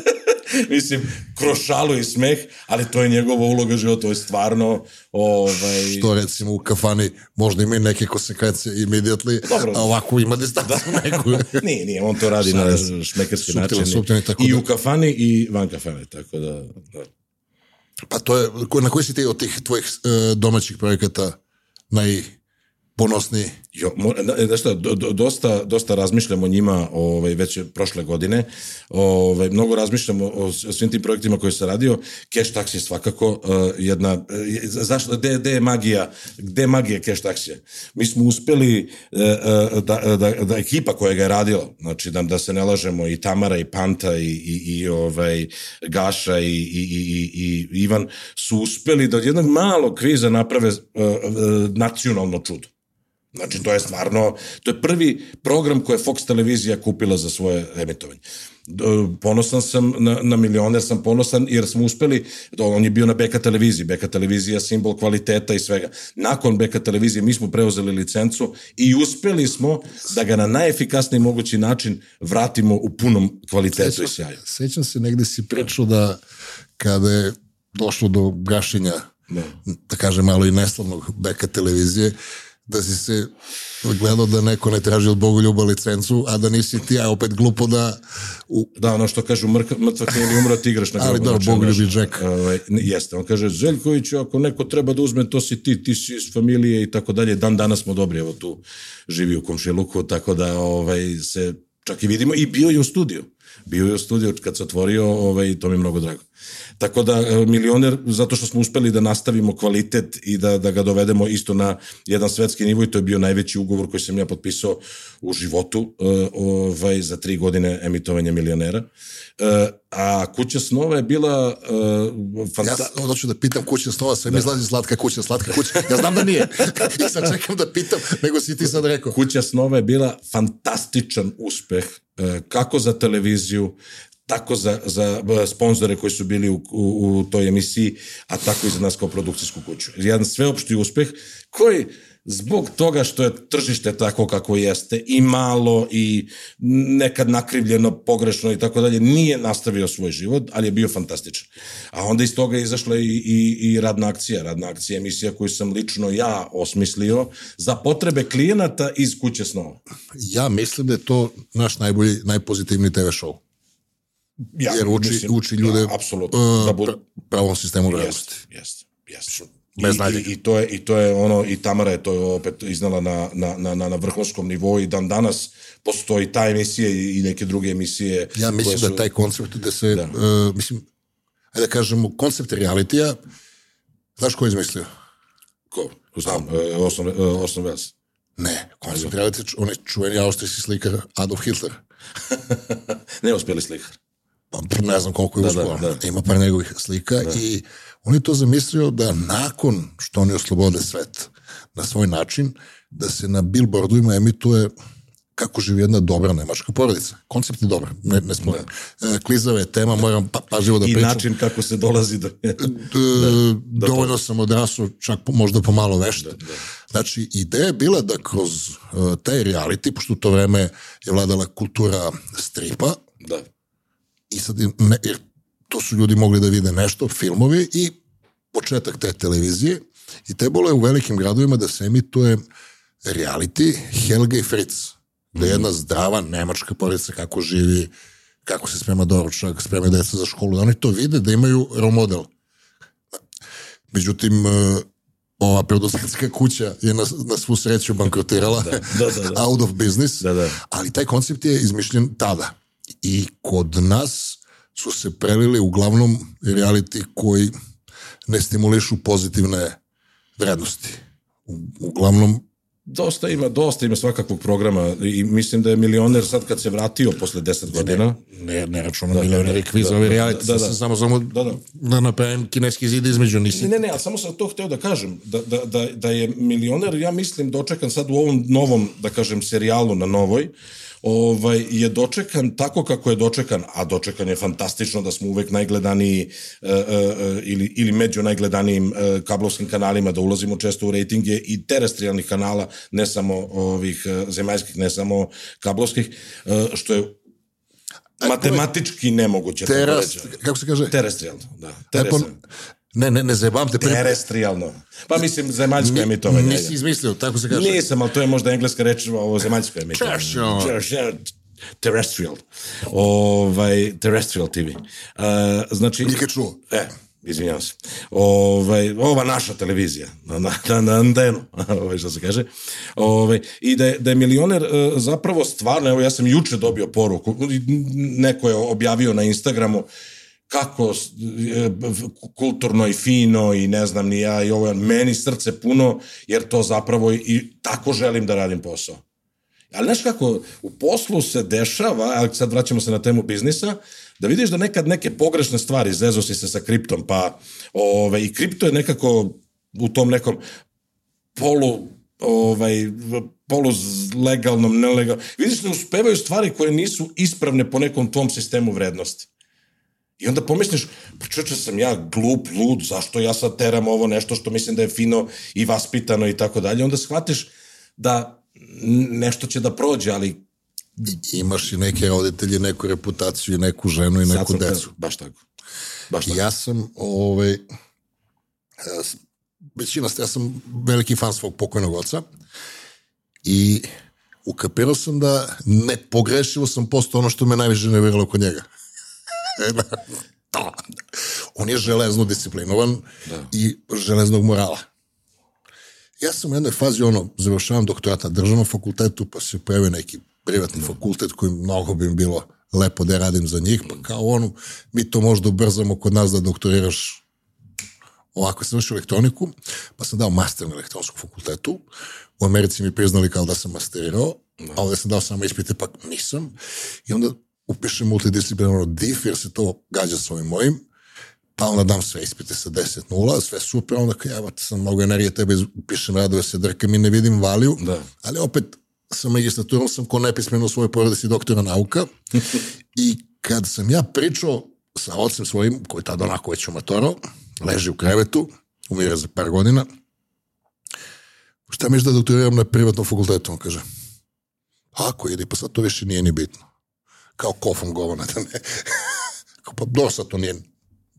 Mislim, kroz šalu i smeh, ali to je njegova uloga života, to je stvarno ovaj, Što recimo u kafani možda ima i neke konsekvencije immediately, Dobro. a ovako ima distancu neku. [LAUGHS] nije, nije, on to radi na Šalim šmekerski Suptilan, način. suptilan, tako I da- u kafani i van kafane, tako da... da. Pa to je, na koji si ti od tih tvojih e, domaćih projekata ponosni Jo, da, šta, do, do, dosta, dosta razmišljam o njima ovaj, već prošle godine. Ovaj, mnogo razmišljam o, o svim tim projektima koje sam radio. Cash Taxi je svakako uh, jedna... Zašto, gde, gde je magija? Gde je magija Cash Taxi? Mi smo uspeli uh, da, da, da ekipa koja ga je radila, znači da, da se ne lažemo, i Tamara, i Panta, i, i, i ovaj, Gaša, i, i, i, i, Ivan, su uspeli da od jednog malog kviza naprave uh, uh, nacionalno čudo. Znači, to je stvarno, to je prvi program koje je Fox televizija kupila za svoje emitovanje. Ponosan sam na, na milioner, sam ponosan jer smo uspeli, on je bio na Beka televiziji, Beka televizija simbol kvaliteta i svega. Nakon Beka televizije mi smo preuzeli licencu i uspeli smo da ga na najefikasniji mogući način vratimo u punom kvalitetu i sjaju. Sećam se, negde si pričao da kada je došlo do gašenja, Da. da kažem malo i neslavnog beka televizije, da si se gledao da neko ne traži od Bogoljuba licencu, a da nisi ti, a opet glupo da u, Da, ono što kažu, mrka, mrtva knjeli umro, ti igraš na Ali grobu. dobro, Znači, Bogoljubi znaš, Jack. Ovaj, jeste, on kaže, Zeljković, ako neko treba da uzme, to si ti, ti si iz familije i tako dalje. Dan danas smo dobri, evo tu živi u komšiluku, tako da ovaj, se čak i vidimo. I bio je u studiju. Bio je u studiju kad se otvorio, ovaj, to mi je mnogo drago. Tako da e, milioner, zato što smo uspeli da nastavimo kvalitet i da, da ga dovedemo isto na jedan svetski nivo i to je bio najveći ugovor koji sam ja potpisao u životu e, ovaj, za tri godine emitovanja milionera. E, a Kuća snova je bila Ja fanta... sam- hoću da pitam kuća snova, sve mi izlazi slatka kuća, slatka kuća. Ja znam da nije. [LAUGHS] I sad čekam da pitam, nego si ti sad rekao. Kuća snova je bila fantastičan uspeh kako za televiziju, tako za, za e, sponzore koji su bili u, u, u toj emisiji, a tako i za nas kao produkcijsku kuću. Jedan sveopšti uspeh koji zbog toga što je tržište tako kako jeste i malo i nekad nakrivljeno, pogrešno i tako dalje, nije nastavio svoj život, ali je bio fantastičan. A onda iz toga je izašla i, i, i radna akcija, radna akcija emisija koju sam lično ja osmislio za potrebe klijenata iz kuće snova. Ja mislim da je to naš najbolji, najpozitivniji TV show. Ја, Jer учи, мислим, учи луѓе да, апсолутно да буд... правом систему вредности. Јест, јест. Без и, и, и, тоа е, и тоа е оно и Тамара е тоа опет изнала на на на на, на врховском ниво и дан данас постои таа емисија и, и неки други емисии. Ја мислам дека да тај концепт да се да. Uh, мислам ајде да кажеме концепт реалитија знаеш кој измислио? Ко? Знам, основен основен Не, концепт реалитија, он е чуен австријски сликар Адолф Хитлер. [LAUGHS] не успели сликар. Ne. Pa ne znam koliko je Da, uspio, da, da. ima par njegovih slika i on je to zamislio da nakon što oni oslobode svet na svoj način, da se na billboardovima emituje kako živi jedna dobra nemačka porodica. Koncept je dobar, ne, ne spomenem. E, Klizava je tema, moram pa, pažljivo da I pričam. način kako se dolazi do... E, dovoljno sam odrasao, čak po- možda pomalo vešt. Znači, ideja je bila da kroz uh, taj reality, pošto u to vreme je vladala kultura stripa, Da. I sad, ne, jer to su ljudi mogli da vide nešto, filmovi i početak te televizije i trebalo je u velikim gradovima da se emituje reality Helge i Fritz, da je jedna zdrava nemačka porodica kako živi, kako se sprema doručak, sprema deca za školu, da oni to vide, da imaju role model. Međutim, e, ova producentska kuća je na, na svu sreću bankrotirala, da, da, da, da. [LAUGHS] out of business, Da, da. ali taj koncept je izmišljen tada. I kod nas su se prelili uglavnom reality koji ne stimulišu pozitivne vrednosti. U, uglavnom Dosta ima, dosta ima svakakvog programa i mislim da je milioner sad kad se vratio posle 10 godina. ne, ne računam da, milioneri kvizovi da, reality, da, da. sam samo, samo Da, da. da napravim kineski zid između, nisi Ne, ne, ali samo sam to hteo da kažem, da, da, da, da je milioner, ja mislim, dočekan sad u ovom novom, da kažem, serijalu na novoj, ovaj, je dočekan tako kako je dočekan, a dočekan je fantastično da smo uvek najgledaniji uh, uh, ili, ili među najgledanijim uh, kablovskim kanalima, da ulazimo često u rejtinge i terestrijalnih kanala, ne samo ovih uh, zemaljskih, ne samo kablovskih, uh, što je matematički nemoguće. teras, tako reći. kako se kaže? Terestrijalno, da. Terestrijalno. Ne, ne, ne zebam te. Terestrijalno. Pa mislim, zemaljsko emitovanje. nisi izmislio, tako se kaže. Nisam, ali to je možda engleska reč, ovo zemaljsko emitovanje. Terrestrial. Ovaj, terrestrial TV. Uh, znači... Nikad čuo. E, izvinjavam se. Ovaj, ova naša televizija, na, na, na, na antenu, [LAUGHS] ovaj, što se kaže. Ovaj, I da je, da je milioner uh, zapravo stvarno, evo ja sam juče dobio poruku, neko je objavio na Instagramu, kako e, kulturno i fino i ne znam ni ja i ovo, meni srce puno, jer to zapravo i tako želim da radim posao. Ali znaš kako, u poslu se dešava, ali sad vraćamo se na temu biznisa, da vidiš da nekad neke pogrešne stvari, zezo si se sa kriptom, pa ove, i kripto je nekako u tom nekom polu ovaj, polu legalnom, nelegalnom. Vidiš da uspevaju stvari koje nisu ispravne po nekom tom sistemu vrednosti. I onda pomisliš, pa čoče sam ja glup, lud, zašto ja sad teram ovo nešto što mislim da je fino i vaspitano i tako dalje. Onda shvatiš da nešto će da prođe, ali Imaš i neke roditelje, neku reputaciju, neku ženu i neku sam te- decu. baš tako. Baš tako. Ja sam, ovaj, većina, ja sam veliki fan svog pokojnog oca i ukapirao sam da ne pogrešivo sam postao ono što me najviše nerviralo kod njega. E, da, to. On je železno disciplinovan Da. i železnog morala. Ja sam u jednoj fazi, ono, završavam doktorat na državnom fakultetu, pa se pojavio neki privatni fakultet koji mnogo bi bilo lepo da radim za njih, pa kao ono, mi to možda ubrzamo kod nas da doktoriraš ovako sam vršio elektroniku, pa sam dao master na elektronskom fakultetu. U Americi mi priznali kao da sam masterirao, a ovde sam dao samo ispite, pa nisam. I onda upišem multidisciplinarno DIF, jer se to gađa s ovim mojim, pa onda dam sve ispite sa 10-0, sve super, onda kao, evo, sam mnogo energije, tebe upišem radove se drkam i ne vidim valiju, Da. ali opet sa magistraturom sam ko nepismeno u svojoj porodici doktora nauka [LAUGHS] i kad sam ja pričao sa ocem svojim, koji je tada onako već umatorao, leži u krevetu, umire za par godina, šta misliš da doktoriram na privatnom fakultetu, on kaže, ako ide, pa sad to više nije ni bitno. Kao kofom govana, [LAUGHS] da ne. Kao, pa sad to nije,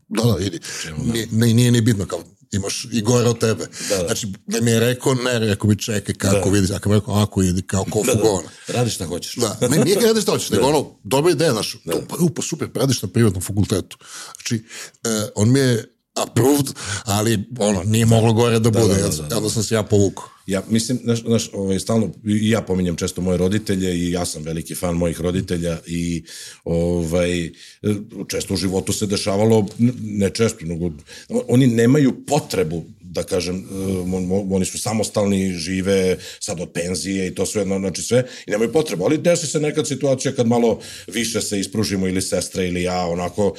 da, da, idi. Nije, nije, nije ni bitno, kao, imaš i gore od tebe. Da, da. Znači, da mi je rekao, ne, rekao mi čekaj kako Da. vidi, ako mi je rekao, ako idi, kao kofu Da, da. govana. Radi šta hoćeš. Da, ne, nije kada šta hoćeš, nego ono, dobra ideja, znaš, to, pa, u, pa super, radiš na privatnom fakultetu. Znači, e, on mi je approved, ali ono, nije moglo gore da bude, da, ja- da, da. onda sam se ja povukao. Ja mislim, znaš, znaš ovaj, stalno, i ja pominjem često moje roditelje i ja sam veliki fan mojih roditelja i ovaj, često u životu se dešavalo, ne često, nego oni nemaju potrebu da kažem, eh, oni su samostalni, žive sad od penzije i to sve, znači sve, i nemaju potrebu, ali desi se nekad situacija kad malo više se ispružimo ili sestra ili ja, onako,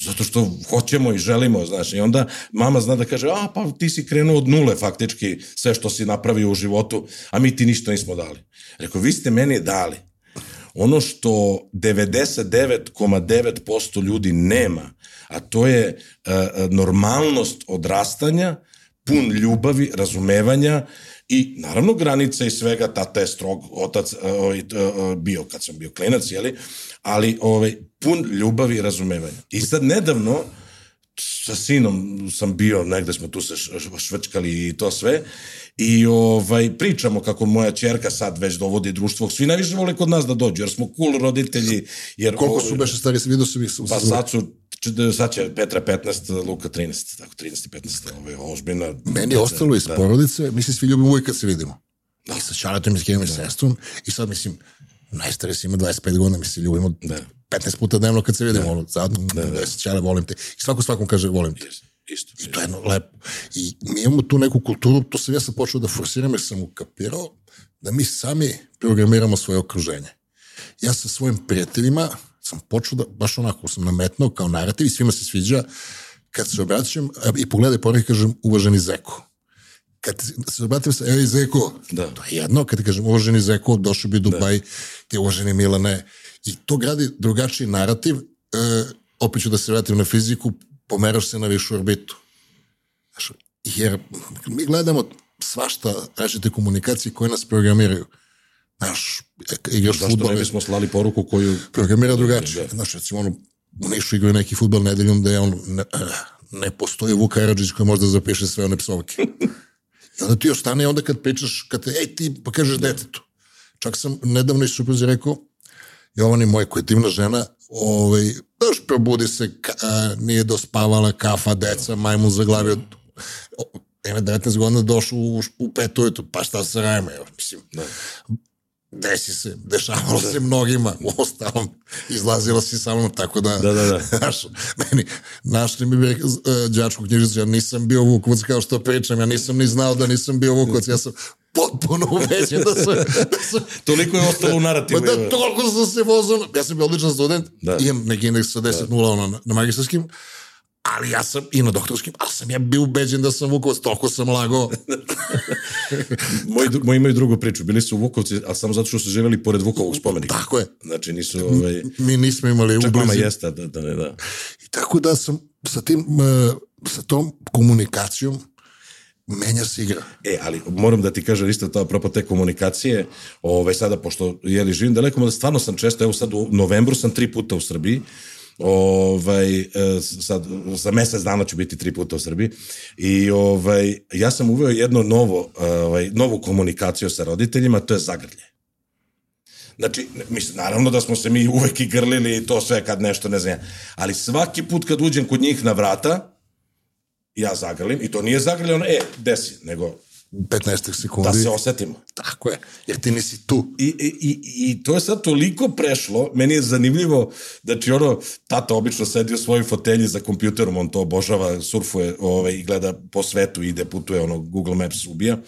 zato što hoćemo i želimo, znaš, i onda mama zna da kaže, a pa ti si krenuo od nule faktički sve što si napravio u životu, a mi ti ništa nismo dali. Rekao, vi ste meni dali ono što 99,9% ljudi nema, a to je uh, normalnost odrastanja, pun ljubavi, razumevanja I naravno granice i svega, tata je strog, otac ovaj, bio kad sam bio klinac, jeli, ali ovaj, pun ljubavi i razumevanja. I sad nedavno, sa sinom sam bio, negde smo tu se švrčkali i to sve, i ovaj, pričamo kako moja čerka sad već dovodi društvo, svi najviše vole kod nas da dođu, jer smo cool roditelji. Jer, Koliko su beše stari, vidio sam ih? Pa sad su sad će Petra 15, Luka 13, tako 13 i 15, ovo je ozbiljna. Meni je ostalo iz da. porodice, mislim svi ljubimo uvijek kad se vidimo. Da. I sa Šaratom i s Kevim i sestrom, i sad mislim, najstariji ima 25 godina, mi se ljubimo da. 15 puta dnevno kad se vidimo, da. ono, zadnje, da, da. Čale, volim te. I svako svakom kaže, volim te. Isto. I to je jedno lepo. I mi imamo tu neku kulturu, to sam ja sam počeo da forsiram jer sam ukapirao da mi sami programiramo svoje okruženje. Ja sa svojim prijateljima sam počeo da, baš onako sam nametnao kao narativ i svima se sviđa kad se obraćam i pogledaj pored kažem uvaženi Zeko. Kad se obratim sa, evo Zeko, da. to je jedno, kad kažem uvaženi Zeko, došao bi Dubaj, da. ti uvaženi Milane, i to gradi drugačiji narativ, e, opet ću da se vratim na fiziku, pomeraš se na višu orbitu. Znaš, jer mi gledamo svašta različite komunikacije koje nas programiraju. Znaš, igraš Zašto futbol... ne bismo slali poruku koju... Programira drugačije. Da. Znaš, recimo, ono, u Nišu igraju neki futbol nedeljom da je on ne, ne postoji Vuk Karadžić koji možda zapiše sve one psovke. [LAUGHS] I onda ti ostane onda kad pričaš, kad te, ej ti pa kažeš detetu. Čak sam nedavno i supruzi rekao, Jovani moja koja je divna žena, ovaj, daš probudi se, ka, nije dospavala kafa, deca, majmun zaglavio. Ima 19 godina došao u, u pet ujutru, pa šta se rajme, mislim. Da desi se, dešavalo se mnogima, u ostalom, izlazilo si sa mnom, tako da, da, da, da. [LAUGHS] Naš, meni, našli mi bi uh, đačku knjižicu, ja nisam bio Vukovac kao što pričam, ja nisam ni znao da nisam bio Vukovac, ja sam potpuno uvećen da sam... Da sam [LAUGHS] Toliko je ostalo u narativu. Pa da, toliko sam se vozao, ja sam bio odličan student, da. imam neki indeks sa 10.0 da. na, na magistarskim, ali ja sam i na doktorskim, ali sam ja bio ubeđen da sam Vukovac, toliko sam lagao. [LAUGHS] moji, moji imaju drugu priču, bili su Vukovci, ali samo zato što su živjeli pored Vukovog spomenika. Tako je. Znači nisu... Ovaj, Mi nismo imali Čak mama jeste, da, da, da. I tako da sam sa tim, uh, sa tom komunikacijom menja se igra. E, ali moram da ti kažem isto to apropo te komunikacije, ovaj, sada pošto jeli živim daleko, da stvarno sam često, evo sad u novembru sam tri puta u Srbiji, ovaj, e, sad, za mesec dana ću biti tri puta u Srbiji i ovaj, ja sam uveo jedno novo, ovaj, novu komunikaciju sa roditeljima, to je zagrlje. Znači, mislim, naravno da smo se mi uvek i grlili i to sve kad nešto ne znam. Ali svaki put kad uđem kod njih na vrata, ja zagrlim i to nije zagrljeno, e, desi, nego 15 sekundi. Da se osetimo. Tako je, jer ti nisi tu. I, i, i, I to je sad toliko prešlo, meni je zanimljivo, znači ono, tata obično sedi u svojoj fotelji za kompjuterom, on to obožava, surfuje ovaj, i gleda po svetu, ide, putuje, ono, Google Maps ubija,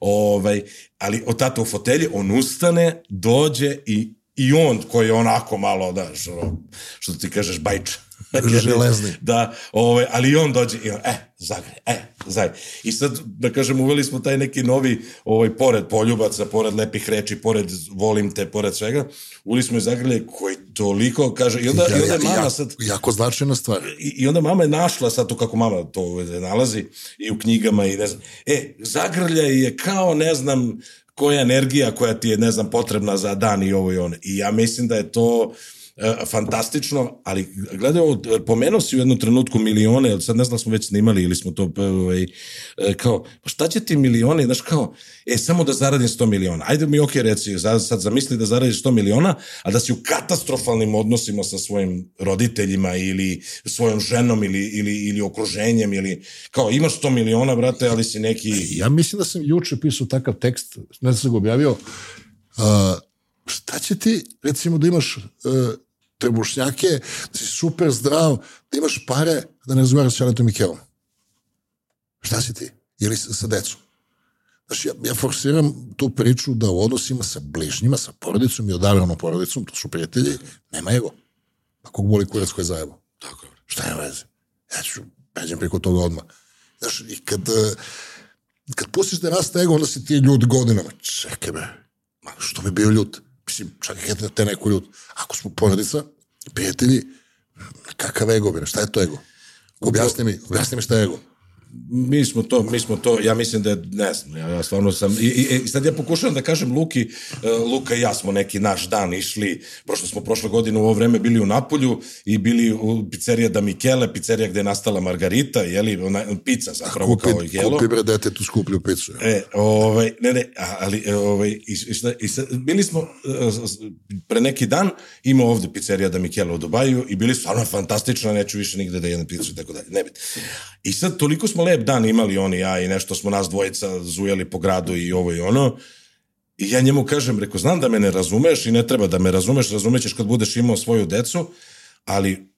ovaj, ali od tata u fotelji, on ustane, dođe i, i on koji je onako malo, da, što, što ti kažeš, bajča, Železni. da, ovaj, ali i on dođe i on, e, zagre, e, zagre. I sad, da kažem, uveli smo taj neki novi, ovaj, pored poljubaca, pored lepih reči, pored volim te, pored svega, uveli smo i zagrlje koji toliko, kaže, i onda, ja, i onda ja, mama sad... Jako značajna stvar. I, I onda mama je našla sad to kako mama to ovaj, nalazi i u knjigama i ne znam, e, zagrljaj je kao, ne znam, koja energija koja ti je, ne znam, potrebna za dan i ovo i ono. I ja mislim da je to fantastično, ali gledaj ovo, pomenuo si u jednom trenutku milione, sad ne znam da smo već snimali ili smo to ovaj, e, kao, pa šta će ti milione, znaš kao, e, samo da zaradim 100 miliona. Ajde mi ok, reci, sad zamisli da zaradiš 100 miliona, a da si u katastrofalnim odnosima sa svojim roditeljima ili svojom ženom ili, ili, ili okruženjem ili kao imaš 100 miliona, brate, ali si neki... Ja mislim da sam juče pisao takav tekst, ne znam da sam ga objavio, uh, šta će ti, recimo da imaš uh, trebušnjake, da si super zdrav, da imaš pare, da ne razgovaraš s Janetom Mikelom. Šta si ti? Ili sa, sa decom? Znači, ja, ja forsiram tu priču da u odnosima sa bližnjima, sa porodicom i odabranom porodicom, to su prijatelji, nema ego. Pa kog boli kurac koji je zajebo? Tako je. Šta je veze? Ja ću, pređem preko toga odmah. Znaš, i kad, eh, kad pustiš da raste ego, onda si ti ljud godinama. Čekaj me, što bi bio ljud? Мислим, чакајте те некои од... Ако сме поредица, пријатели, какав его, бе, шта е тоа его? Објасни ми, објасни ми шта е его. Mi smo to, mi smo to, ja mislim da je, ne znam, ja, ja stvarno sam, i, i, i sad ja pokušavam da kažem Luki, uh, Luka i ja smo neki naš dan išli, prošlo smo prošle godine u ovo vreme bili u Napolju i bili u pizzerija da Michele, pizzerija gde je nastala Margarita, jeli, ona, pizza zapravo kupi, kao i jelo. Kupi bre dete tu skuplju picu. E, ovaj, ne, ne, ali, e, ovaj, i, i, šta, i sad, bili smo uh, pre neki dan, ima ovde pizzerija da Michele u Dubaju i bili stvarno fantastična, neću više nigde da jedem picu i tako dalje, ne biti. I sad toliko smo lep dan imali oni ja i nešto smo nas dvojica zujeli po gradu i ovo i ono. I ja njemu kažem, reko, znam da me ne razumeš i ne treba da me razumeš, razumećeš kad budeš imao svoju decu, ali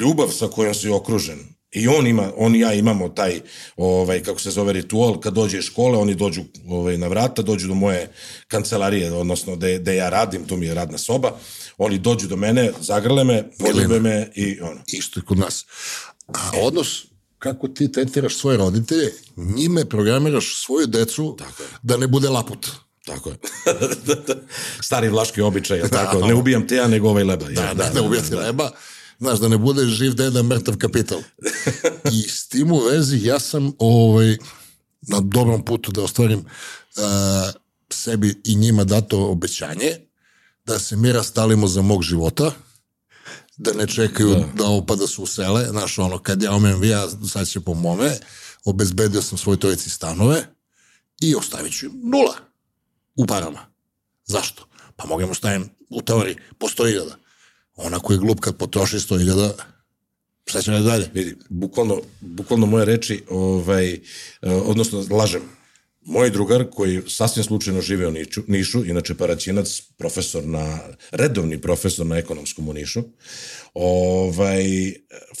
ljubav sa kojom si okružen, I on ima, on i ja imamo taj, ovaj, kako se zove, ritual, kad dođe iz škole, oni dođu ovaj, na vrata, dođu do moje kancelarije, odnosno da da ja radim, to mi je radna soba, oni dođu do mene, zagrle me, poljube me i ono. Isto je kod nas. A odnos kako ti tretiraš svoje roditelje, njime programiraš svoju decu Tako je. da ne bude laput. Tako je. [LAUGHS] Stari vlaški običaj, je tako? Ne ubijam te ja, nego ovaj leba. Da, da, da ubijati leba. Znaš, da ne bude živ deda, mrtav kapital. [LAUGHS] I s tim u vezi ja sam ovaj, na dobrom putu da ostvarim uh, sebi i njima dato obećanje da se mi rastalimo za mog života, da ne čekaju da, da opada su usele, znaš, ono, kad ja umem ja, sad će po mome, obezbedio sam svoj trojici stanove i ostavit ću nula u parama. Zašto? Pa mogu stavim u teoriji po 100.000. Ona koji je glup kad potroši 100.000, šta će ne dalje? Vidi, bukvalno, bukvalno moje reči, ovaj, odnosno, lažem, moj drugar koji sasvim slučajno žive u Nišu, Nišu, inače Paraćinac, profesor na, redovni profesor na ekonomskom u Nišu, ovaj,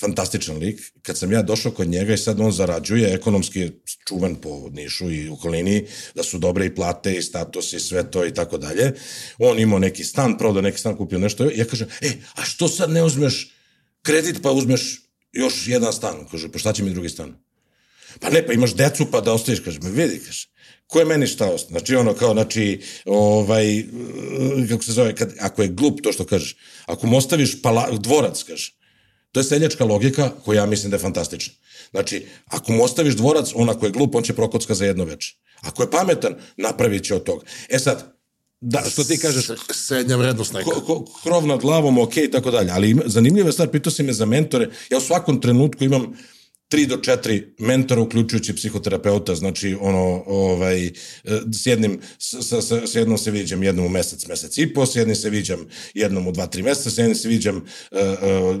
fantastičan lik. Kad sam ja došao kod njega i sad on zarađuje, ekonomski je čuvan po Nišu i okolini, da su dobre i plate i status i sve to i tako dalje. On imao neki stan, prodao neki stan, kupio nešto. Ja kažem, e, a što sad ne uzmeš kredit pa uzmeš još jedan stan? Kaže, pa šta će mi drugi stan? Pa ne, pa imaš decu pa da ostaviš, kaže, me vidi, kaže, ko je meni šta ostao? Znači ono kao, znači, ovaj, kako se zove, kad, ako je glup to što kažeš, ako mu ostaviš pala, dvorac, kaže, to je seljačka logika koja ja mislim da je fantastična. Znači, ako mu ostaviš dvorac, on ako je glup, on će prokocka za jedno veče. Ako je pametan, napravit će od toga. E sad, da, što ti kažeš... Srednja vrednost neka. Ko, ko, krov nad glavom, ok, i tako dalje. Ali zanimljiva stvar, pitao si me za mentore. Ja u svakom trenutku imam tri do četiri mentora, uključujući psihoterapeuta, znači ono, ovaj, s jednim, s, s, s jednom se viđam jednom u mesec, mesec i po, s jednim se viđam jednom u dva, tri meseca, s jednim se viđam uh,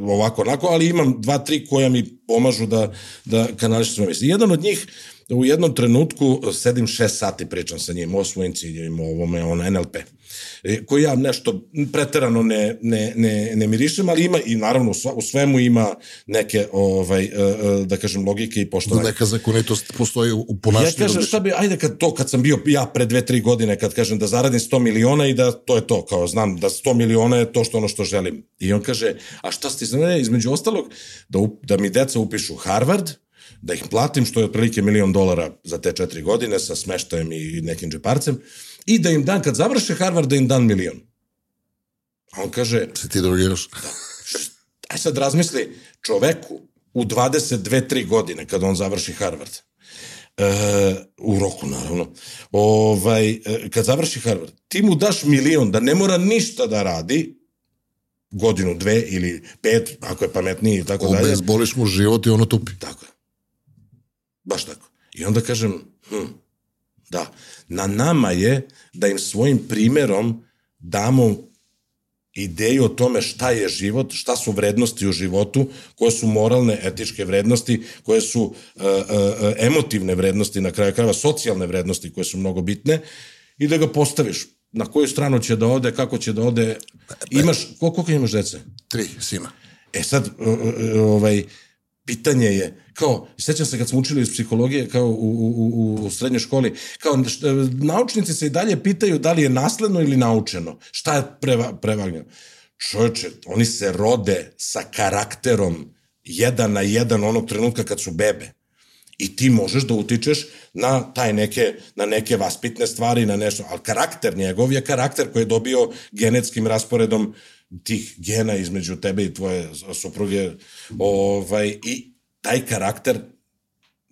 uh, ovako, onako, ali imam dva, tri koja mi pomažu da, da kanališu svoje misli. Jedan od njih u jednom trenutku sedim šest sati pričam sa njim o svojim ciljevima, o ovome, ono NLP, e, koji ja nešto preterano ne, ne, ne, ne mirišem, ali ima i naravno u svemu ima neke, ovaj, e, e, da kažem, logike i poštovanje. Da neka zakonitost postoji u ponašanju. Ja kažem, šta bi, ajde kad to, kad sam bio ja pre dve, tri godine, kad kažem da zaradim 100 miliona i da to je to, kao znam da 100 miliona je to što ono što želim. I on kaže, a šta ste, između ostalog, da, da mi deca upišu Harvard, da ih platim, što je otprilike milion dolara za te četiri godine sa smeštajem i nekim džeparcem, i da im dan, kad završe Harvard, da im dan milion. A on kaže... Se ti drogiraš? Da. Aj sad razmisli, čoveku u 22-3 godine, kad on završi Harvard, e, u roku naravno, ovaj, e, kad završi Harvard, ti mu daš milion da ne mora ništa da radi, godinu, dve ili pet, ako je pametniji i tako dalje. Obezboliš mu život i ono tupi. Tako je. Baš tako. I onda kažem, hm, da, na nama je da im svojim primerom damo ideju o tome šta je život, šta su vrednosti u životu, koje su moralne, etičke vrednosti, koje su uh, uh, emotivne vrednosti, na kraju krajeva socijalne vrednosti koje su mnogo bitne i da ga postaviš na koju stranu će da ode, kako će da ode. Imaš, koliko imaš dece? Tri sina. E sad, ovaj, pitanje je, kao, sećam se kad smo učili iz psihologije, kao u, u, u, srednjoj školi, kao, šta, naučnici se i dalje pitaju da li je nasledno ili naučeno. Šta je preva, prevagnjeno? Čovječe, oni se rode sa karakterom jedan na jedan onog trenutka kad su bebe. I ti možeš da utičeš na taj neke, na neke vaspitne stvari, na nešto, ali karakter njegov je karakter koji je dobio genetskim rasporedom tih gena između tebe i tvoje supruge, ovaj, i taj karakter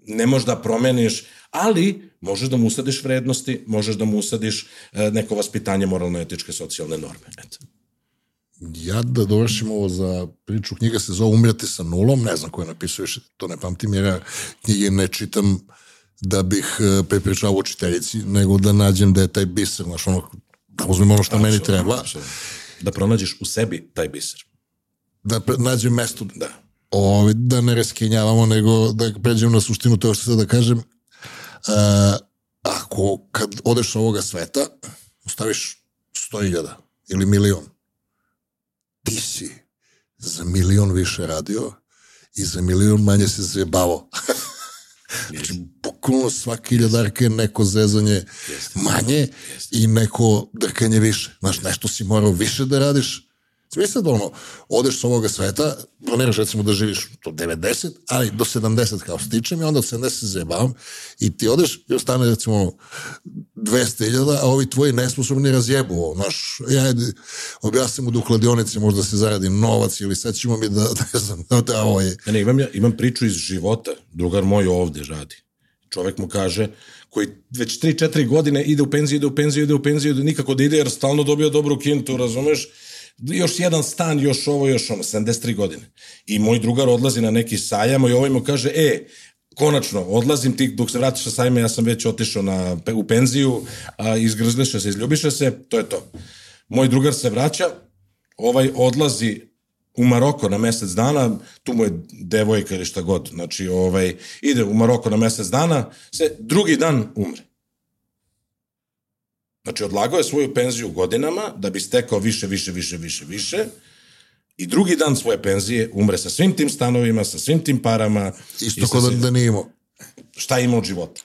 ne možeš da promeniš, ali možeš da mu usadiš vrednosti, možeš da mu usadiš e, neko vaspitanje moralno-etičke socijalne norme. Eto. Ja da dovršim ovo za priču, knjiga se zove Umreti sa nulom, ne znam ko je napisao više, to ne pamtim jer ja knjige ne čitam da bih e, prepričao učiteljici, nego da nađem da je taj biser, znaš, ono, da uzmem ono što meni treba. Apsolutno. Da pronađeš u sebi taj biser. Da nađem mesto Da. Ovi, da ne reskenjavamo, nego da pređem na suštinu to što sad da kažem. E, ako kad odeš sa ovoga sveta, ostaviš 100.000 ili milion, ti si za milion više radio i za milion manje se zjebavao. [LAUGHS] znači, bukvalno svaki iljadarka je neko zezanje manje i neko drkanje više. Znaš, nešto si morao više da radiš, Smisli da ono, odeš s ovoga sveta, planiraš recimo da živiš do 90, ali do 70 kao stičem i onda od 70 se zajebavam i ti odeš i ostane recimo ono, 200.000, a ovi tvoji nesposobni razjebu ovo, znaš, ja objasnim mu da u kladionici možda se zaradi novac ili sad ćemo mi da, ne znam, da, [LAUGHS] da ovo je. Ne, imam, ja, imam priču iz života. Drugar moj ovde radi. Čovek mu kaže, koji već 3-4 godine ide u penziju, ide u penziju, ide u penziju, ide nikako da ide, jer stalno dobio dobru kintu, razumeš? Još jedan stan, još ovo, još ono, 73 godine. I moj drugar odlazi na neki sajam i ovaj mu kaže, e, konačno, odlazim ti, dok se vratiš sa sajma, ja sam već otišao na, u penziju, a izgrzliše se, izljubiše se, to je to. Moj drugar se vraća, ovaj odlazi u Maroko na mesec dana, tu mu je devojka ili šta god, znači ovaj, ide u Maroko na mesec dana, se drugi dan umre. Znači odlagao je svoju penziju godinama da bi stekao više, više, više, više, više i drugi dan svoje penzije umre sa svim tim stanovima, sa svim tim parama. i Isto kod da, svim- da nije imao. Šta ima od života.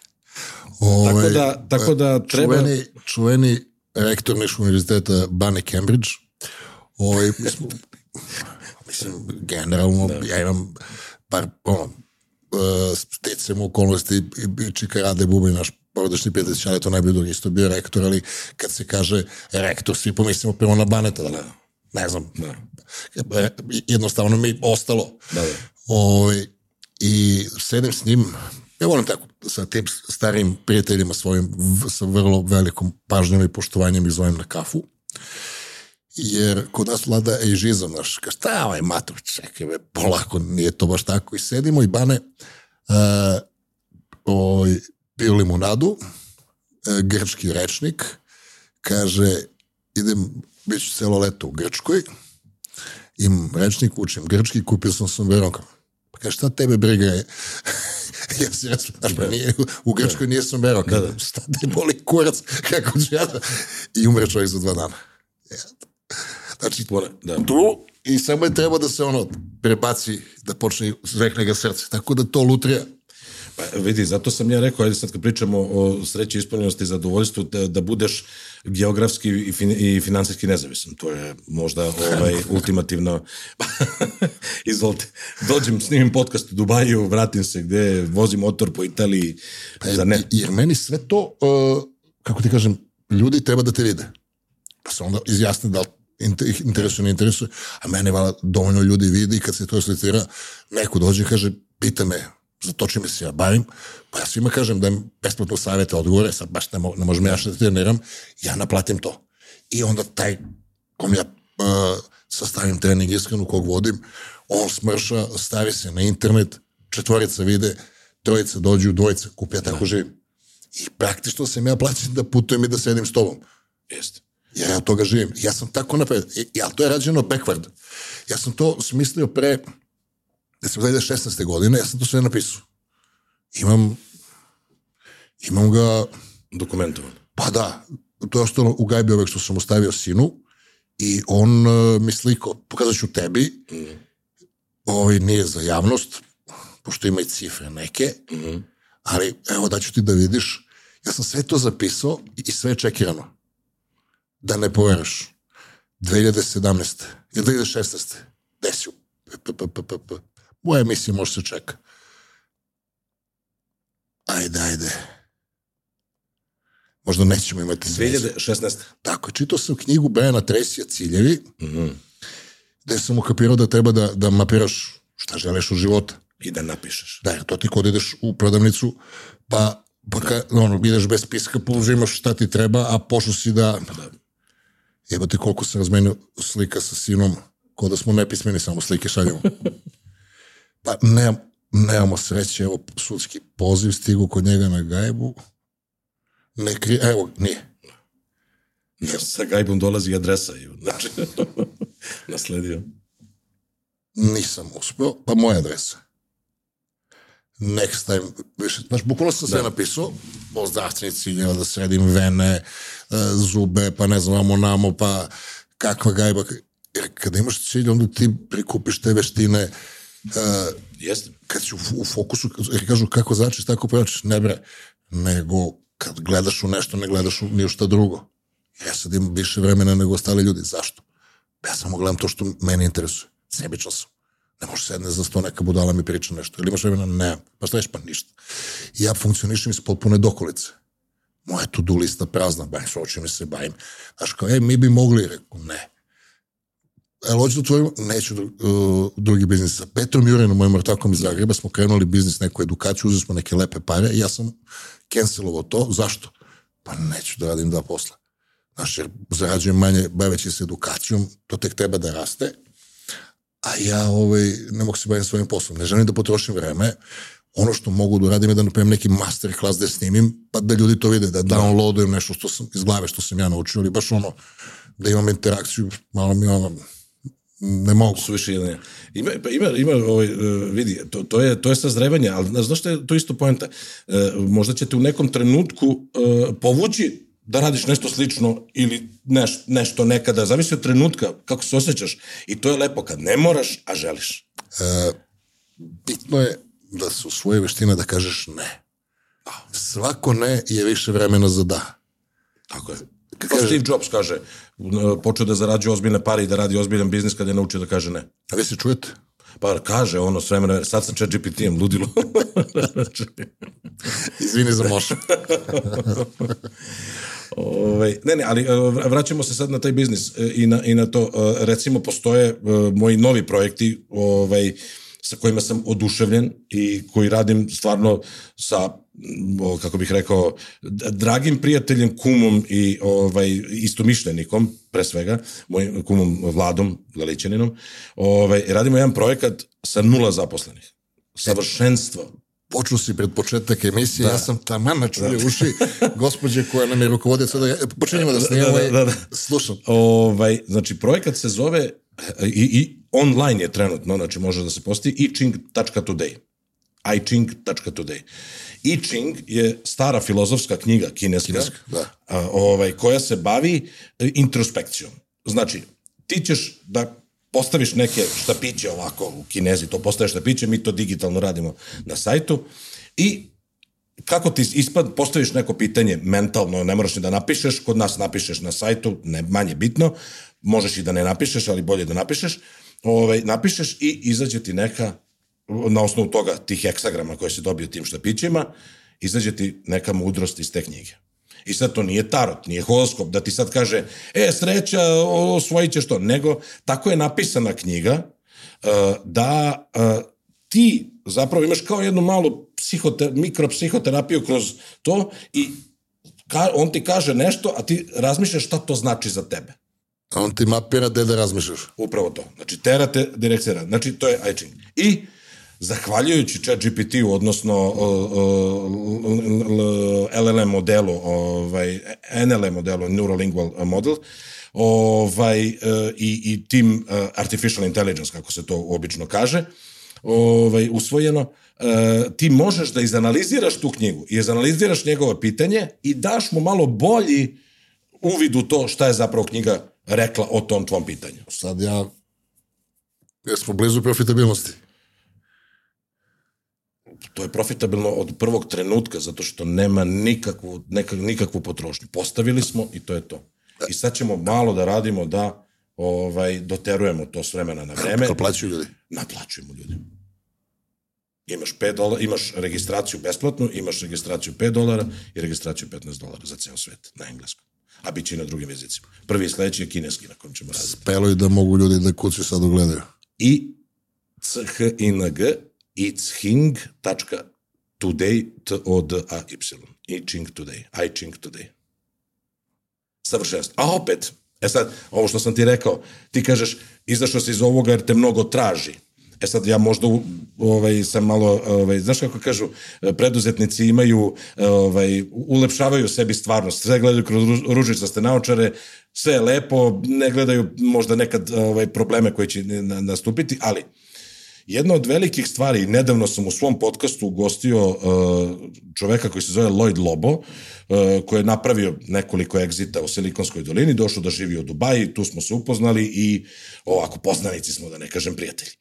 Ove, Tako da, tako da treba... Čuveni, čuveni rektor Niškog univerziteta Bane Cambridge, ovaj, mi smo, [LAUGHS] mislim, generalno, da. ja imam par, ono, uh, stecem okolnosti i, i Čika Rade Buba i naš porodični prijatelj Čale, to najbolje drugi isto bio rektor, ali kad se kaže rektor, svi pomislimo prvo na Baneta, da, ne znam, da. jednostavno mi ostalo. Da, da. Ovaj, I sedim s njim, ja volim tako, sa tim starim prijateljima svojim, v- sa vrlo velikom pažnjom i poštovanjem ih zovem na kafu. Jer kod nas vlada ežizam, znaš, ka šta ovaj mator, čekaj, be, polako, nije to baš tako. I sedimo i Bane uh, ovaj, pio limunadu, uh, grčki rečnik, kaže, idem, bit ću celo leto u Grčkoj, imam rečnik, učim grčki, kupio sam sombrero. Pa kaže, šta tebe briga je? [LAUGHS] ja si rekao, znaš, pa nije, u Grčkoj nije sombrero. Kaže, da, da. šta te boli kurac, kako ću ja da... I umre čovjek za dva dana. Znači, Da. tu i samo je treba da se ono prebaci, da počne, zvekne ga srce. Tako da to lutrija. Pa vidi, zato sam ja rekao, ajde sad kad pričamo o sreći, ispunjenosti i zadovoljstvu, da, da budeš geografski i, fin, i finansijski nezavisan. To je možda ovaj, ultimativno... [LAUGHS] Izvolite, dođem, snimim podcast u Dubaju, vratim se gde, vozim motor po Italiji, za ne. Jer meni sve to, uh, kako ti kažem, ljudi treba da te vide. Da se onda izjasne da li ih interesuje, ne interesuje, a mene vala dovoljno ljudi vidi i kad se to slicira, neko dođe i kaže, pita me, za to čime se ja bavim, pa ja svima kažem da im besplatno savjete odgovore, sad baš ne, mo, ne možem ja što da treniram, ja naplatim to. I onda taj, kom ja uh, sastavim trening iskreno kog vodim, on smrša, stavi se na internet, četvorica vide, trojica dođu, dvojica kupe, ja tako živim. I praktično sam ja plaćen da putujem i da sedim s tobom. Jeste. Jer ja od toga živim. Ja sam tako napred. I, ali to je rađeno backward. Ja sam to smislio pre, sam 2016. godine, ja sam to sve napisao. Imam, imam ga, Dokumentovan. pa da, to je ostalo u gajbi ovek što sam ostavio sinu i on uh, mi sliko, pokazat ću tebi, mm. ovaj nije za javnost, pošto ima i cifre neke, mm. ali evo da ću ti da vidiš, ja sam sve to zapisao i sve je čekirano. Da ne poveraš. 2017. ili 2016. Desio. P, p, p, p, p. Moja emisija može se čeka. Ajde, ajde. Možda nećemo imati sreće. 2016. Tako, je, čitao sam knjigu Briana Tracyja Ciljevi, mm -hmm. gde sam ukapirao da treba da, da mapiraš šta želiš u života. I da napišeš. Da, to ti kod ideš u prodavnicu, pa, pa ka, ono, ideš bez spiska, polužimaš šta ti treba, a pošao si da... da. Jebate koliko se razmenio slika sa sinom, kod da smo nepismeni, samo slike šaljamo. [LAUGHS] Pa nemam, nemamo sreće, evo, sudski poziv stigu kod njega na gajbu. Ne kri, evo, nije. Ja. Sa gajbom dolazi adresa. Znači, [LAUGHS] nasledio. Nisam uspeo, pa moja adresa. Next time, više, znaš, bukvalno sam sve da. napisao, o zdravstveni ciljeva, da sredim vene, e, zube, pa ne znam, vamo namo, pa kakva gajba. Jer kada imaš cilj, onda ti prikupiš te veštine, Uh, Jeste. Kad si u, u fokusu, jer kažu kako začeš, tako pevačeš, ne bre, nego kad gledaš u nešto, ne gledaš u, ni u šta drugo. Ja sad imam više vremena nego ostali ljudi. Zašto? Ja samo gledam to što mene interesuje. Sebičan sam. Ne možeš sedne za sto neka budala mi priča nešto. Ili imaš vremena? Ne. Pa šta ješ? Pa ništa. Ja funkcionišem iz potpune dokolice. Moja to-do lista prazna, bavim se očima se bavim. Znaš kao, e, mi bi mogli, rekao, ne. Ali hoću da otvorim, neću uh, drugi biznis. Sa Petrom Jurinom, mojim ortakom iz Zagreba, smo krenuli biznis, neku edukaciju, uzeli smo neke lepe pare i ja sam cancelovao to. Zašto? Pa neću da radim dva posla. Znaš, jer zarađujem manje baveći se edukacijom, to tek treba da raste, a ja ovaj, ne mogu se baviti svojim poslom. Ne želim da potrošim vreme, ono što mogu da uradim je da napravim neki master class da snimim, pa da ljudi to vide, da. downloadujem nešto što sam, iz glave što sam ja naučio, ali baš ono, da imam interakciju, malo mi ono, ne mogu. Suviše ili Ima, pa ima, ima ovaj, uh, vidi, to, to, je, to je sazrevanje, ali znaš što je to isto poenta? Uh, možda ćete u nekom trenutku uh, povući da radiš nešto slično ili neš, nešto nekada, zavisi od trenutka kako se osjećaš i to je lepo kad ne moraš, a želiš. E, bitno je da su svoje veštine da kažeš ne. Svako ne je više vremena za da. Tako je. Kako Steve Jobs kaže, počeo da zarađuje ozbiljne pare i da radi ozbiljan biznis kad je naučio da kaže ne. A vi se čujete? Pa kaže ono s vremena, sad sa chat GPT-em, ludilo. [LAUGHS] Izvini za mošu. [LAUGHS] Ovaj, ne, ne, ali e, vraćamo se sad na taj biznis e, i na, i na to. E, recimo, postoje moji novi projekti ovaj, sa kojima sam oduševljen i koji radim stvarno sa kako bih rekao, dragim prijateljem, kumom i ovaj, istomišljenikom, pre svega, mojim kumom Vladom Lalićaninom, ovaj, radimo jedan projekat sa nula zaposlenih. Savršenstvo počnu si pred početak emisije, da. ja sam taman načulio da. uši gospođe koja nam je rukovodio sada, ja, počinjemo da snijemo da, da, da, slušam. Ovaj, znači, projekat se zove i, i online je trenutno, znači može da se posti iching.today iching.today. I Ching je stara filozofska knjiga kineska, kineska da. a, ovaj, koja se bavi e, introspekcijom. Znači, ti ćeš da postaviš neke štapiće ovako u kinezi, to postaviš štapiće, mi to digitalno radimo na sajtu i kako ti ispad, postaviš neko pitanje mentalno, ne moraš ni da napišeš, kod nas napišeš na sajtu, ne manje bitno, možeš i da ne napišeš, ali bolje da napišeš, ovaj, napišeš i izađe ti neka, na osnovu toga, tih heksagrama koje se dobio tim štapićima, izađe ti neka mudrost iz te knjige. I sad to nije tarot, nije horoskop, da ti sad kaže, e, sreća, osvojit ćeš to, nego tako je napisana knjiga uh, da uh, ti zapravo imaš kao jednu malu psihote, mikropsihoterapiju kroz to i ka, on ti kaže nešto, a ti razmišljaš šta to znači za tebe. A on ti mapira gde da razmišljaš. Upravo to. Znači, terate direkcija. Znači, to je iChing. I zahvaljujući chat GPT-u, odnosno LLM modelu, ovaj, NLM modelu, Neurolingual Model, ovaj, e, i, i tim e, artificial intelligence, kako se to obično kaže, ovaj, usvojeno, e, ti možeš da izanaliziraš tu knjigu i izanaliziraš njegovo pitanje i daš mu malo bolji uvid u to šta je zapravo knjiga rekla o tom tvom pitanju. Sad ja, jesmo blizu profitabilnosti to je profitabilno od prvog trenutka zato što nema nikakvu, neka, nikakvu potrošnju. Postavili smo i to je to. I sad ćemo malo da radimo da ovaj doterujemo to s vremena na vreme. Naplaćuju ljudi? Naplaćujemo ljudi. Imaš 5 dolara, imaš registraciju besplatnu, imaš registraciju 5 dolara i registraciju 15 dolara za ceo svet na engleskom. A bit će i na drugim jezicima. Prvi i sledeći je kineski na kojem ćemo raditi. Spelo i da mogu ljudi da kuću sad ugledaju. I C, H, I, N, G itching.today, t o d a y Itching today, iching today. Savršenstvo. A opet, e sad, ovo što sam ti rekao, ti kažeš, izašao si iz ovoga jer te mnogo traži. E sad ja možda ovaj sam malo ovaj znaš kako kažu preduzetnici imaju ovaj ulepšavaju sebi stvarnost. Sve gledaju kroz ružičaste naočare, sve je lepo, ne gledaju možda nekad ovaj probleme koji će nastupiti, ali Jedna od velikih stvari, nedavno sam u svom podcastu ugostio uh, čoveka koji se zove Lloyd Lobo, uh, koji je napravio nekoliko egzita u Silikonskoj dolini, došao da živi u Dubaji, tu smo se upoznali i ovako poznanici smo, da ne kažem prijatelji.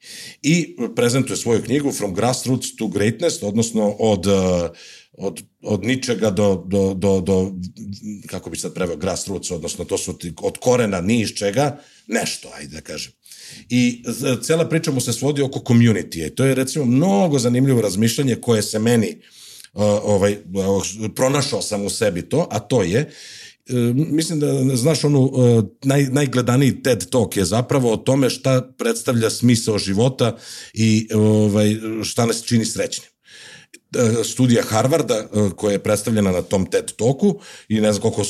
I prezentuje svoju knjigu From Grassroots to Greatness, odnosno od uh, od, od ničega do, do, do, do, kako bi sad preveo, grassroots, odnosno to su ti, od korena ni iz čega, nešto, ajde da kažem. I cela priča mu se svodi oko community. I to je recimo mnogo zanimljivo razmišljanje koje se meni uh, ovaj, pronašao sam u sebi to, a to je uh, mislim da znaš onu uh, naj, najgledaniji TED Talk je zapravo o tome šta predstavlja smisao života i ovaj, šta nas čini srećnim studija Harvarda koja je predstavljena na tom TED Talku i ne znam koliko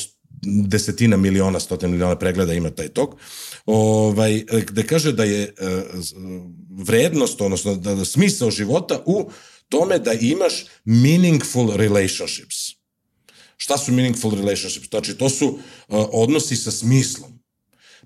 desetina miliona, stotina miliona pregleda ima taj tok, ovaj, gde kaže da je e, vrednost, odnosno da, da smisao života u tome da imaš meaningful relationships. Šta su meaningful relationships? Znači, to su uh, odnosi sa smislom.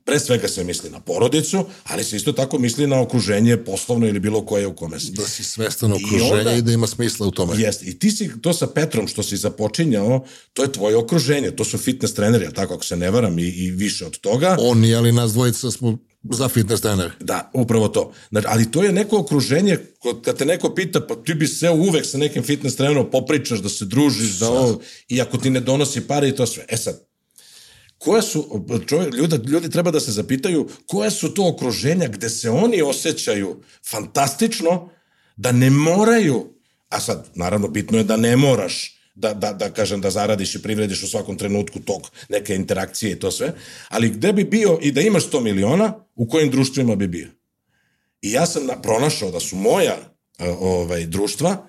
Pre svega se misli na porodicu, ali se isto tako misli na okruženje poslovno ili bilo koje u kome si. Da si svestan okruženja i, onda, i da ima smisla u tome. Jeste. I ti si to sa Petrom što si započinjao, to je tvoje okruženje, to su fitness treneri, tako ako se ne varam i, i više od toga. Oni, ali nas dvojica smo za fitness trener. Da, upravo to. Znači, ali to je neko okruženje, kad te neko pita, pa ti bi se uvek sa nekim fitness trenerom popričaš, da se družiš, da ovo, i ako ti ne donosi pare i to sve. E sad, koja su, čovjek, ljudi, ljudi treba da se zapitaju koja su to okruženja gde se oni osjećaju fantastično, da ne moraju, a sad, naravno, bitno je da ne moraš da, da, da kažem, da zaradiš i privrediš u svakom trenutku tog neke interakcije i to sve, ali gde bi bio i da imaš 100 miliona, u kojim društvima bi bio? I ja sam na, pronašao da su moja ovaj, društva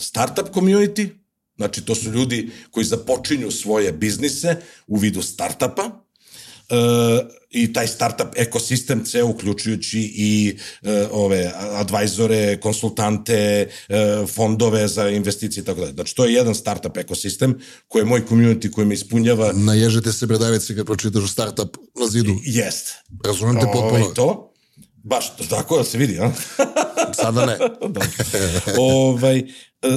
startup community, Znači, to su ljudi koji započinju svoje biznise u vidu startapa, e, i taj startup ekosistem ceo uključujući i e, ove advajzore, konsultante, e, fondove za investicije i tako dalje. Znači to je jedan startup ekosistem koji je moj community koji me ispunjava. Naježite se bradavice kad pročitaš startup na zidu. Jest. Razumem te potpuno. Ove, to. Baš, tako da se vidi, a? [LAUGHS] Sada ne. ovaj,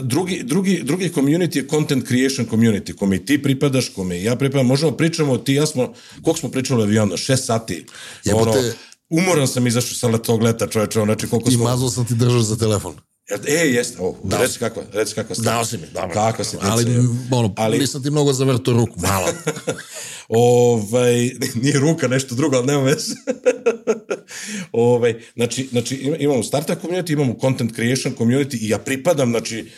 drugi, drugi, drugi community je content creation community, kome ti pripadaš, kome ja pripadam. Možemo pričamo, ti ja smo, koliko smo pričali avionu? Šest sati. Jebote, ono, umoran sam izašao sa tog leta, čoveče, znači koliko smo... I mazao sam ti držao za telefon. E, jeste, o, da. reci kako, reci kako ste. Dao si mi, da. Kako si, ali, ono, ali, nisam ti mnogo zavrto ruku, malo. [LAUGHS] ovaj, nije ruka, nešto drugo, ali nema veze. [LAUGHS] ovaj, znači, znači, imamo startup community, imamo content creation community i ja pripadam, znači,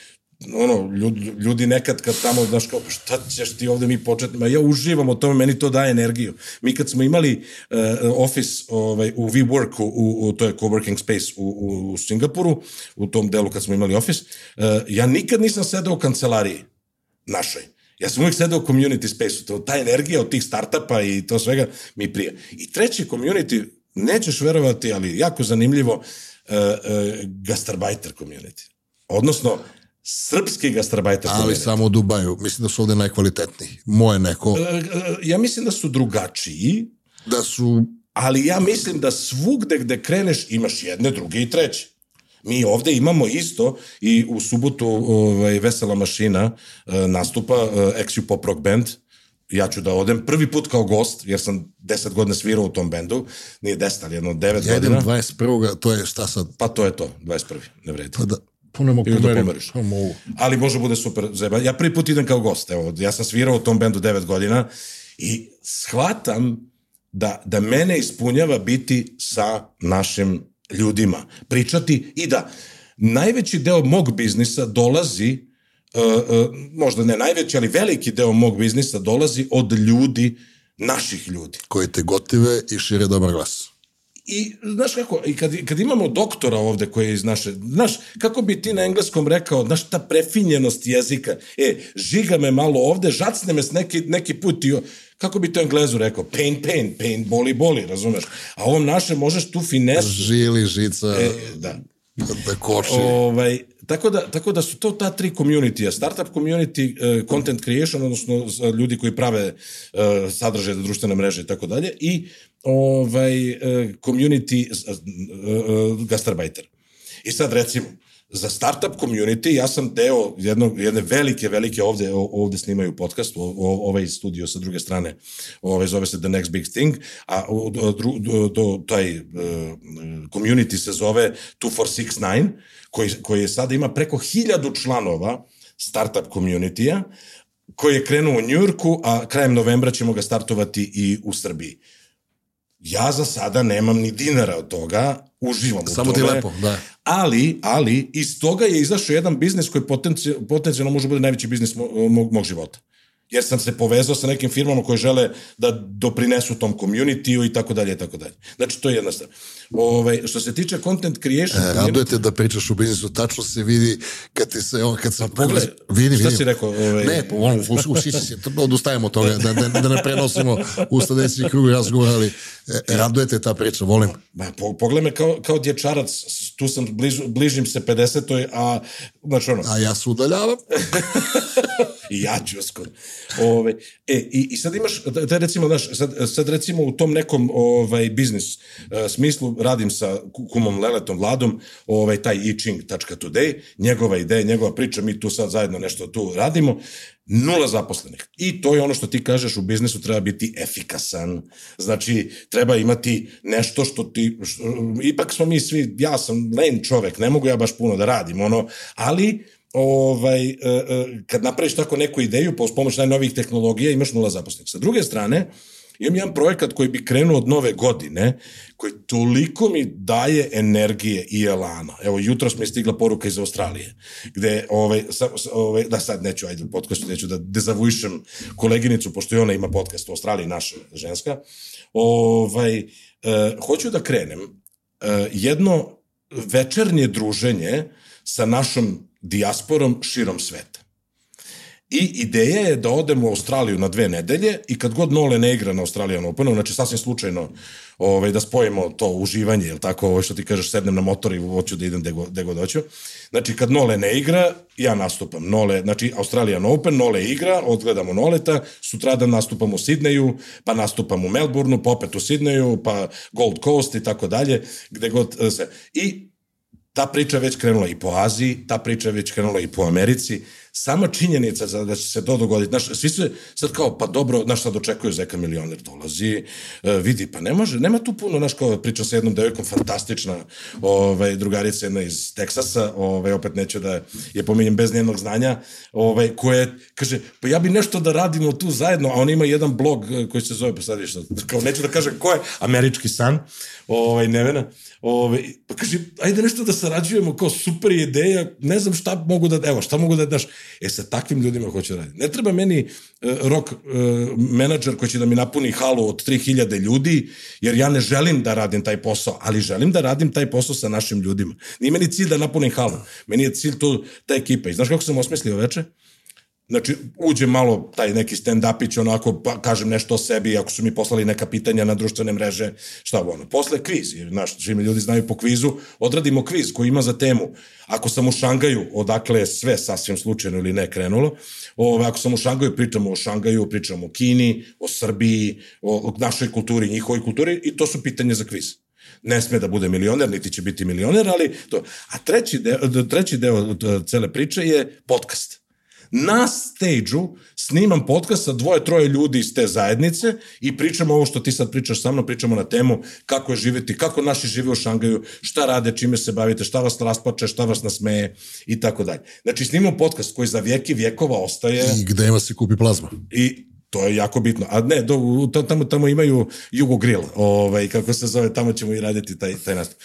ono, ljudi, ljudi nekad kad tamo, znaš kao, šta ćeš ti ovde mi početi, ma ja uživam o tome, meni to daje energiju. Mi kad smo imali uh, office ovaj, u WeWork, u, u, to je coworking space u, u, u Singapuru, u tom delu kad smo imali office, uh, ja nikad nisam sedao u kancelariji našoj. Ja sam uvijek sedao u community space-u, to, ta energija od tih startupa i to svega mi prije. I treći community, nećeš verovati, ali jako zanimljivo, uh, uh, gastarbajter community. Odnosno, srpski gastarbajter. Ali samo u Dubaju. Mislim da su ovde najkvalitetniji. Moje neko. E, e, ja mislim da su drugačiji. Da su... Ali ja mislim da svugde gde kreneš imaš jedne, druge i treće. Mi ovde imamo isto i u subotu ovaj, Vesela mašina e, nastupa Exiu Pop Rock Band ja ću da odem prvi put kao gost, jer sam 10 godina svirao u tom bendu, nije 10, ali jedno 9 godina. Ja idem 21. to je šta sad? Pa to je to, 21. ne vredi. Pa da, Punemo Ili da pomeriš. Ali može bude super zeba. Ja prvi put idem kao gost. Evo, ja sam svirao u tom bendu 9 godina i shvatam da, da mene ispunjava biti sa našim ljudima. Pričati i da najveći deo mog biznisa dolazi uh, uh, možda ne najveći, ali veliki deo mog biznisa dolazi od ljudi, naših ljudi. Koji te gotive i šire dobar glas I, znaš kako, i kad, kad imamo doktora ovde koji je iz naše, znaš, kako bi ti na engleskom rekao, znaš, ta prefinjenost jezika, e, žiga me malo ovde, žacne me s neki, neki put i, kako bi to englezu rekao, pain, pain, pain, boli, boli, razumeš? A ovom naše možeš tu finesu. Žili, žica, E, da. da koči. Ovaj, tako, da, tako da su to ta tri community Startup community, uh, content creation, odnosno ljudi koji prave uh, sadržaje za društvene mreže i tako dalje, i ovaj, uh, community uh, uh, gastarbajter. I sad recimo, za startup community ja sam deo jedno, jedne velike, velike ovde, ovde snimaju podcast, o, o, ovaj studio sa druge strane, ovaj, zove se The Next Big Thing, a do, do, do, taj uh, community se zove 2469, koji, koji sada ima preko hiljadu članova startup community-a, koji je krenuo u Njurku, a krajem novembra ćemo ga startovati i u Srbiji. Ja za sada nemam ni dinara od toga, uživam Samo u tome. ti lepo, da. Ali, ali, iz toga je izašao jedan biznis koji potenci, potencijalno može bude najveći biznis mo, mog, mog života. Jer sam se povezao sa nekim firmama koje žele da doprinesu tom community i tako dalje i tako dalje. Znači, to je jedna stvar. Ove, što se tiče content creation... E, radujete da pričaš u biznisu, tačno se vidi kad ti se, on, kad se... Pa pogledaj, vidi, šta vidi. si rekao, ovaj- Ne, po, on, us, usići se, odustajemo od toga, da, da, da ne prenosimo u sledeći krug razgovora, ali e, radujete ta priča, volim. Ma, po, pogledaj me kao, kao dječarac, tu sam bližu, bližim se 50-oj, a, znači ono, A ja se udaljavam. [LAUGHS] I [LAUGHS] ja ću skoro. Ove, e, i, I sad imaš, da recimo, znaš, sad, sad recimo u tom nekom ovaj, biznis uh, smislu radim sa kumom Leletom Vladom, ovaj, taj iching.today, njegova ideja, njegova priča, mi tu sad zajedno nešto tu radimo, nula zaposlenih. I to je ono što ti kažeš u biznisu treba biti efikasan. Znači, treba imati nešto što ti, što, ipak smo mi svi, ja sam len čovek, ne mogu ja baš puno da radim, ono, ali ovaj, e, e, kad napraviš tako neku ideju po pomoć najnovijih tehnologija imaš nula zaposlenih. Sa druge strane, imam jedan projekat koji bi krenuo od nove godine, koji toliko mi daje energije i elana. Evo, jutro mi je stigla poruka iz Australije, gde, ovaj, sa, ovaj, da sad neću, ajde, u podcastu neću da dezavuišem koleginicu, pošto i ona ima podcast u Australiji, naša ženska. Ovaj, eh, hoću da krenem eh, jedno večernje druženje sa našom dijasporom širom sveta. I ideja je da odem u Australiju na dve nedelje i kad god Nole ne igra na Australijan Openu, znači sasvim slučajno ovaj, da spojimo to uživanje, jel tako, ovo što ti kažeš, sednem na motor i hoću da idem gde god, hoću. Znači kad Nole ne igra, ja nastupam. Nole, znači Australian Open, Nole igra, odgledamo Noleta, sutradan nastupam u Sidneju, pa nastupam u Melbourneu, pa opet u Sidneju, pa Gold Coast i tako dalje, gde god se. I ta priča je već krenula i po Aziji, ta priča je već krenula i po Americi. Sama činjenica za da će se to dogoditi, znaš, svi se sad kao, pa dobro, znaš sad očekuju Zeka milioner dolazi, e, vidi, pa ne može, nema tu puno, znaš, kao pričam sa jednom devojkom, fantastična ovaj, drugarica jedna iz Teksasa, ovaj, opet neću da je pominjem bez njenog znanja, ovaj, koje kaže, pa ja bi nešto da radimo tu zajedno, a on ima jedan blog e, koji se zove, pa sad viš, kao neću da kažem ko je, Američki san, ovaj, Nevena, ovaj, pa kaže, ajde nešto da sarađujemo, kao super ideja, ne znam šta mogu da, evo, šta mogu da daš, e, sa takvim ljudima hoću raditi. Ne treba meni uh, rock uh, menadžer koji će da mi napuni halu od 3000 ljudi, jer ja ne želim da radim taj posao, ali želim da radim taj posao sa našim ljudima. Nije meni cilj da napunim halu, meni je cilj to, ta ekipa. I znaš kako sam osmislio veče? Znači, uđe malo taj neki stand-upić, onako, pa kažem nešto o sebi, ako su mi poslali neka pitanja na društvene mreže, šta ono. Posle kviz, jer, znaš, čime ljudi znaju po kvizu, odradimo kviz koji ima za temu. Ako sam u Šangaju, odakle je sve sasvim slučajno ili ne krenulo, ove, ako sam u Šangaju, pričamo o Šangaju, pričamo o Kini, o Srbiji, o, o našoj kulturi, njihovoj kulturi, i to su pitanja za kviz ne sme da bude milioner, niti će biti milioner, ali to. A treći deo, treći deo cele priče je podcast na stage-u snimam podcast sa dvoje, troje ljudi iz te zajednice i pričamo ovo što ti sad pričaš sa mnom, pričamo na temu kako je živeti, kako naši žive u Šangaju, šta rade, čime se bavite, šta vas raspače, šta vas nasmeje i tako dalje. Znači snimam podcast koji za vijeki vjekova ostaje... I gde ima se kupi plazma. I to je jako bitno. A ne, do, tamo, tamo imaju Jugo Grill, ovaj, kako se zove, tamo ćemo i raditi taj, taj nastup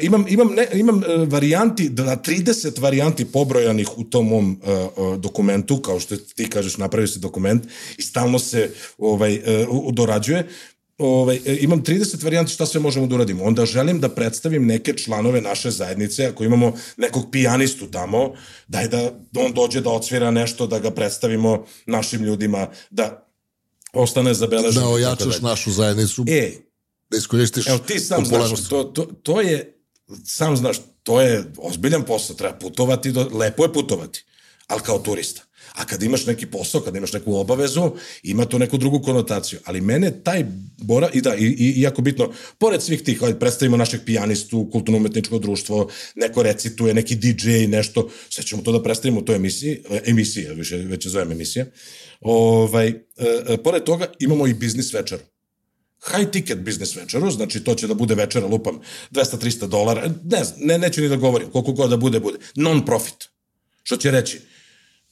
imam, imam, ne, imam varijanti, na 30 varijanti pobrojanih u tom mom uh, dokumentu, kao što ti kažeš, napravio se dokument i stalno se ovaj, uh, dorađuje. ovaj, e, imam 30 varijanti šta sve možemo da uradimo. Onda želim da predstavim neke članove naše zajednice, ako imamo nekog pijanistu tamo, daj da on dođe da odsvira nešto, da ga predstavimo našim ljudima, da ostane zabeleženo. Da ojačaš našu zajednicu, E, da iskoristiš Evo ti sam znaš, to, to, to je, sam znaš, to je ozbiljan posao, treba putovati, do, lepo je putovati, ali kao turista. A kad imaš neki posao, kad imaš neku obavezu, ima to neku drugu konotaciju. Ali mene taj bora, i da, i, i jako bitno, pored svih tih, ajde, predstavimo našeg pijanistu, kulturno-umetničko društvo, neko recituje, neki DJ, nešto, sve ćemo to da predstavimo u toj emisiji, e, emisija, više, već je zovem emisija. Ovaj, e, e, pored toga imamo i biznis večeru high ticket biznis večeru, znači to će da bude večera, lupam, 200-300 dolara, ne, znam, ne, neću ni da govorim, koliko god da bude, bude. Non-profit. Što će reći?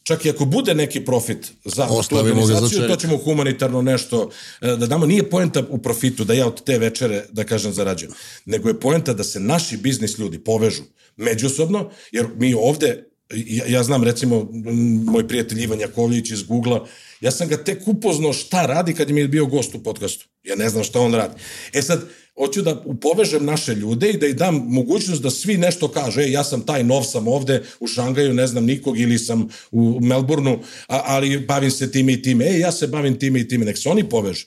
Čak i ako bude neki profit za tu Ostavimo za organizaciju, to ćemo humanitarno nešto e, da damo. Nije poenta u profitu da ja od te večere, da kažem, zarađujem, nego je poenta da se naši biznis ljudi povežu međusobno, jer mi ovde ja, ja znam recimo moj prijatelj Ivan Jakovljević iz Google-a, ja sam ga tek upoznao šta radi kad mi je bio gost u podcastu. Ja ne znam šta on radi. E sad, hoću da povežem naše ljude i da im dam mogućnost da svi nešto kažu, e, ja sam taj nov sam ovde u Šangaju, ne znam nikog, ili sam u Melbourneu, ali bavim se time i time, e, ja se bavim time i time, nek se oni povežu.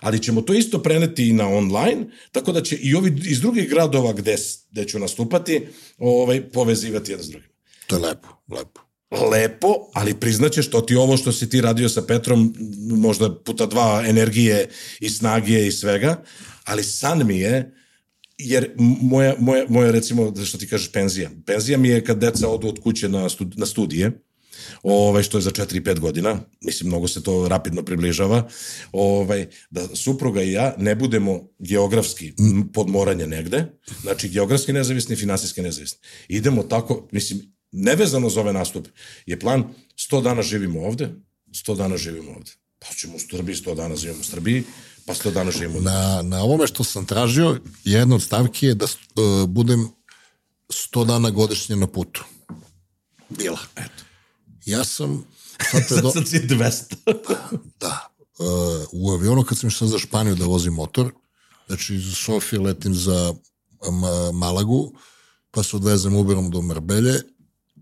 Ali ćemo to isto preneti i na online, tako da će i ovi iz drugih gradova gde, gde ću nastupati ovaj, povezivati jedan s drugim To je lepo, lepo. Lepo, ali priznaćeš to ti ovo što si ti radio sa Petrom, možda puta dva energije i snage i svega, ali san mi je, jer moja, moja, moja recimo, što ti kažeš, penzija. Penzija mi je kad deca odu od kuće na, stud, na studije, ovaj, što je za 4-5 godina, mislim, mnogo se to rapidno približava, ovaj, da supruga i ja ne budemo geografski podmoranje negde, znači geografski nezavisni, finansijski nezavisni. Idemo tako, mislim, nevezano za ove nastupe, je plan 100 dana živimo ovde, 100 dana živimo ovde. Pa ćemo u Srbiji, 100 dana živimo u Srbiji, pa 100 dana živimo ovde. Na, na ovome što sam tražio, jedna od stavki je da uh, budem 100 dana godišnje na putu. Bila. Eto. Ja sam [LAUGHS] sad predo... Sad si 200. [LAUGHS] da. Uh, u avionu kad sam išao za Španiju da vozim motor, znači iz Sofije letim za Ma Malagu, pa se odvezem Uberom do Marbelje,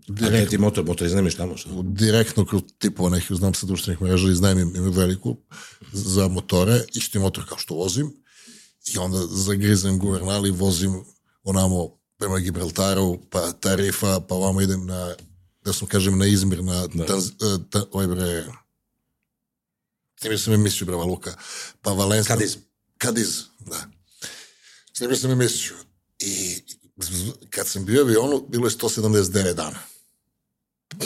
A ne, ti motor, motor iznemiš tamo, što? direktno kroz tipova nekih, znam sa društvenih mreža, iznajmim imam veliku za motore, isti motor kao što vozim, i onda zagrizem guvernali, vozim onamo prema Gibraltaru, pa Tarifa, pa ovamo idem na, da sam kažem, na Izmir, na da. Tanz, uh, ta, oj bre, snimio sam emisiju, brava Luka, pa Valenska. Kadiz. Kadiz, da. Snimio sam emisiju i kad sam bio avionu, bilo je 179 dana.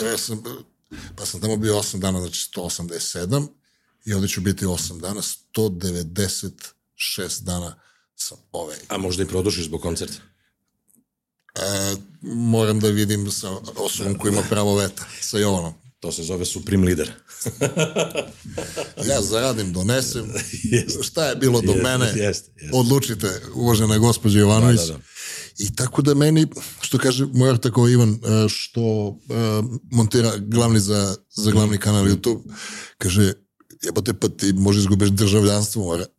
Ja sam, pa sam tamo bio 8 dana, znači 187 i ovde ću biti 8 dana, 196 dana sam ove. A možda i produžiš zbog koncerta. E, moram da vidim sa osobom koja ima pravo veta, sa Jovanom. To se zove Supreme Leader. Ja zaradim, donesem. [LAUGHS] Šta je bilo do mene? Odlučite, uvažena gospođa Jovanović. Da, da, da. I tako da meni, što kaže moj tako Ivan, e, što e, montira glavni za, za glavni kanal YouTube, kaže, jebote pa ti možeš izgubiš državljanstvo, mora. [LAUGHS]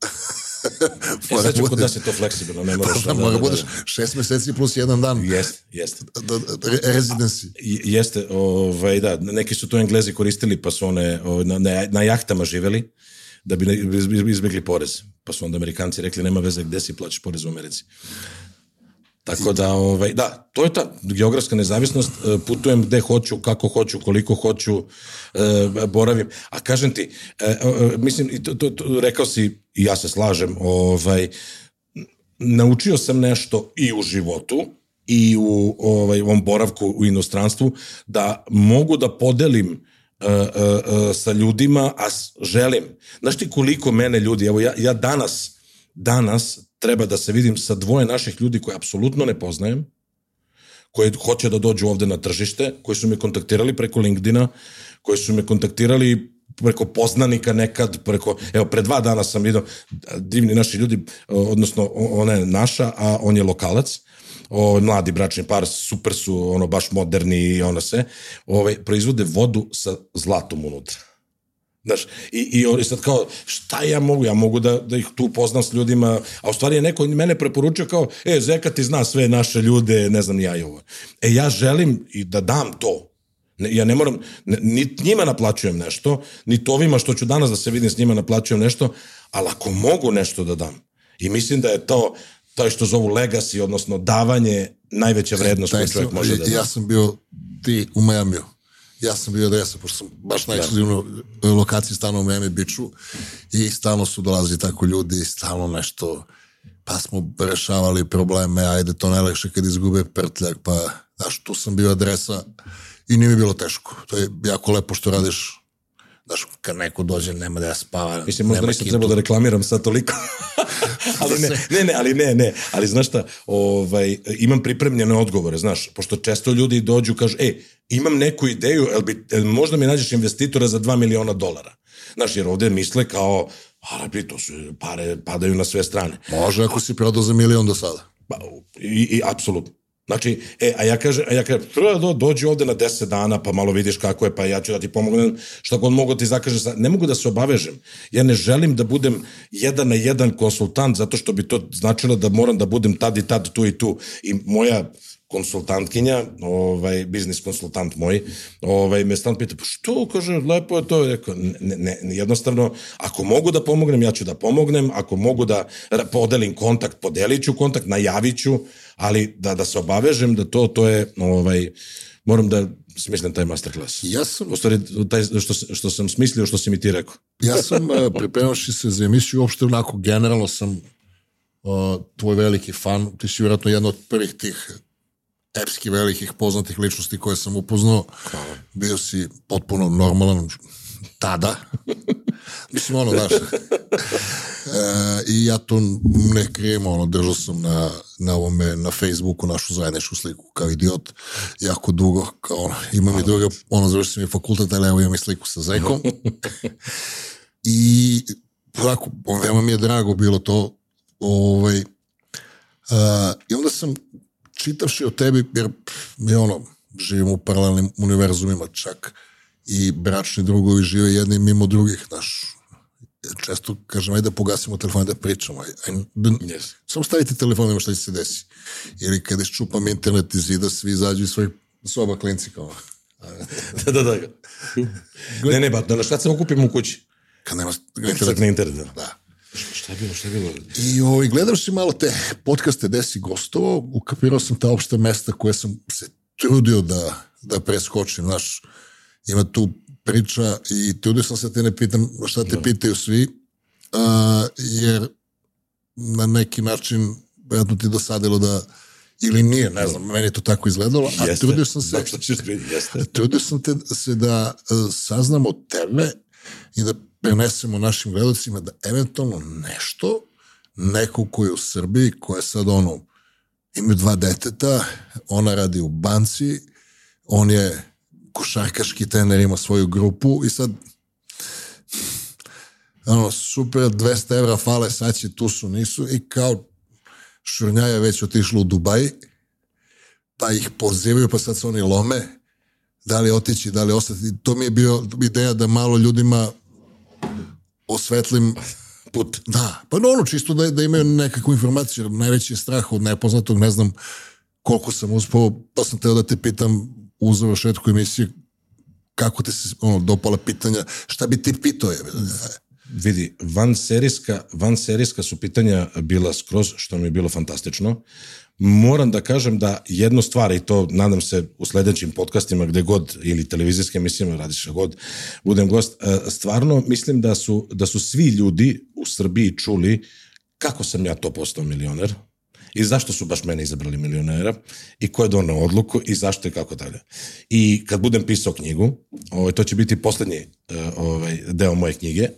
E, sad ću kod da se to fleksibilno, ne moraš... da, mora budeš šest meseci plus jedan dan. Jeste, jeste. Da, da, re- residency. Jeste, ovaj, da, neki su to englezi koristili, pa su one o, na, na, na jahtama živeli, da bi izbjegli porez. Pa su onda Amerikanci rekli, nema veze gde si plaćaš porez u Americi. Tako da, ovaj, da, to je ta geografska nezavisnost, e, putujem gde hoću, kako hoću, koliko hoću, e, boravim. A kažem ti, e, mislim, to, to, to, rekao si, i ja se slažem, ovaj, naučio sam nešto i u životu i u ovaj, ovom boravku u inostranstvu da mogu da podelim sa ljudima, a želim. Znaš ti koliko mene ljudi, evo ja, ja danas, danas treba da se vidim sa dvoje naših ljudi koje apsolutno ne poznajem, koji hoće da dođu ovde na tržište, koji su me kontaktirali preko LinkedIna, koji su me kontaktirali preko poznanika nekad, preko, evo, pre dva dana sam vidio divni naši ljudi, odnosno ona je naša, a on je lokalac, o, mladi bračni par, super su, ono, baš moderni i ono sve, ovaj, proizvode vodu sa zlatom unutra. Znaš, i, i oni sad kao, šta ja mogu? Ja mogu da, da ih tu poznam s ljudima, a u stvari je neko mene preporučio kao, e, Zeka ti zna sve naše ljude, ne znam ja i ovo. E, ja želim i da dam to. Ne, ja ne moram, ne, ni njima naplaćujem nešto, ni to ovima što ću danas da se vidim s njima naplaćujem nešto, ali ako mogu nešto da dam, i mislim da je to, to što zovu legacy, odnosno davanje najveća vrednost koju čovjek može da da. Ja sam bio ti u Majamiju ja sam bio adresa, pošto sam baš na ekskluzivnoj lokaciji stano u Miami Beachu i stalno su dolazili tako ljudi, stalno nešto, pa smo rešavali probleme, ajde to najlakše kad izgube prtljak, pa znaš, tu sam bio adresa i nije mi bilo teško. To je jako lepo što radiš Znaš, kad neko dođe, nema da ja spava. Mislim, možda nisam trebao da reklamiram sad toliko. [LAUGHS] ali ne, ne, ne, ali ne, ne. Ali znaš šta, ovaj, imam pripremljene odgovore, znaš, pošto često ljudi dođu i kažu, e, imam neku ideju, el bi, el možda mi nađeš investitora za 2 miliona dolara. Znaš, jer ovde misle kao, Arabi, to su pare padaju na sve strane. Može ako si prodao za milion do sada. Pa, i, i apsolutno. Znači, e, a ja kažem, a ja kažem, do, dođi ovde na 10 dana, pa malo vidiš kako je, pa ja ću da ti pomognem, šta god mogu ti zakaže, ne mogu da se obavežem. Ja ne želim da budem jedan na jedan konsultant, zato što bi to značilo da moram da budem tad i tad, tu i tu. I moja konsultantkinja, ovaj, biznis konsultant moj, ovaj, me stan pita, pa što, kaže, lepo je to, rekao, ne, ne, jednostavno, ako mogu da pomognem, ja ću da pomognem, ako mogu da podelim kontakt, podelit ću kontakt, najavit ću, ali da, da se obavežem da to, to je, ovaj, moram da smislim taj masterclass. Ja sam... U stvari, taj, što, što sam smislio, što si mi ti rekao. ja sam, uh, pripremaši se za emisiju, uopšte onako, generalno sam uh, tvoj veliki fan, ti si vjerojatno jedna od prvih tih epski velikih poznatih ličnosti koje sam upoznao. Hvala. Bio si potpuno normalan tada. Mislim, ono, znaš, [LAUGHS] e, i ja to ne krijem, ono, držao sam na, na ovome, na Facebooku našu zajedničku sliku kao idiot, jako dugo, kao ono, imam i druga, ono, završio sam i fakultet, ali evo imam i sliku sa Zekom. [LAUGHS] I, onako, veoma mi je drago bilo to, ovaj, uh, i onda sam čitavši o tebi, jer mi ono, živimo u paralelnim univerzumima čak i bračni drugovi žive jedni mimo drugih, znaš, često kažem, ajde da pogasimo telefon, da pričamo. Aj, aj, da, yes. Samo stavite telefon, nema šta će se desi. Ili kada iščupam internet iz zida, svi izađu iz svojih soba klinci kao. [LAUGHS] da, da, da. ne, ne, ba, da na šta se okupimo u kući? Kad nema internet. na internet, da. da. Šta je bilo, šta je bilo? I ovaj, gledao si malo te podcaste gde si gostovao, ukapirao sam ta opšta mesta koje sam se trudio da, da preskočim, znaš, ima tu priča i trudio sam se da te ne pitam šta te da. pitaju svi, a, jer na neki način vjerojatno ti dosadilo da ili nije, ne znam, meni je to tako izgledalo, a jeste, trudio sam se, jeste. [LAUGHS] trudio sam te se da uh, saznam od tebe i da prenesemo našim gledalcima da eventualno nešto, neko ko je u Srbiji, ko je sad ono, imaju dva deteta, ona radi u banci, on je košarkaški trener, ima svoju grupu i sad ono, super, 200 evra fale, sad će, tu su, nisu i kao šurnjaja već otišlo u Dubaj, pa ih pozivaju, pa sad se oni lome, da li otići, da li ostati. To mi je bio ideja da malo ljudima osvetlim put. Da, pa no, ono čisto da, da imaju nekakvu informaciju, najveći je strah od nepoznatog, ne znam koliko sam uspao, pa sam teo da te pitam u završetku emisije kako te se ono, dopala pitanja, šta bi ti pitao je? Vidi, van serijska, van serijska su pitanja bila skroz, što mi je bilo fantastično moram da kažem da jednu stvar, i to nadam se u sledećim podcastima gde god, ili televizijske emisijama, radiš god, budem gost, e, stvarno mislim da su, da su svi ljudi u Srbiji čuli kako sam ja to postao milioner, i zašto su baš mene izabrali milionera i ko je donao odluku i zašto i kako dalje. I kad budem pisao knjigu, ovaj, to će biti poslednji e, ovaj, deo moje knjige. E,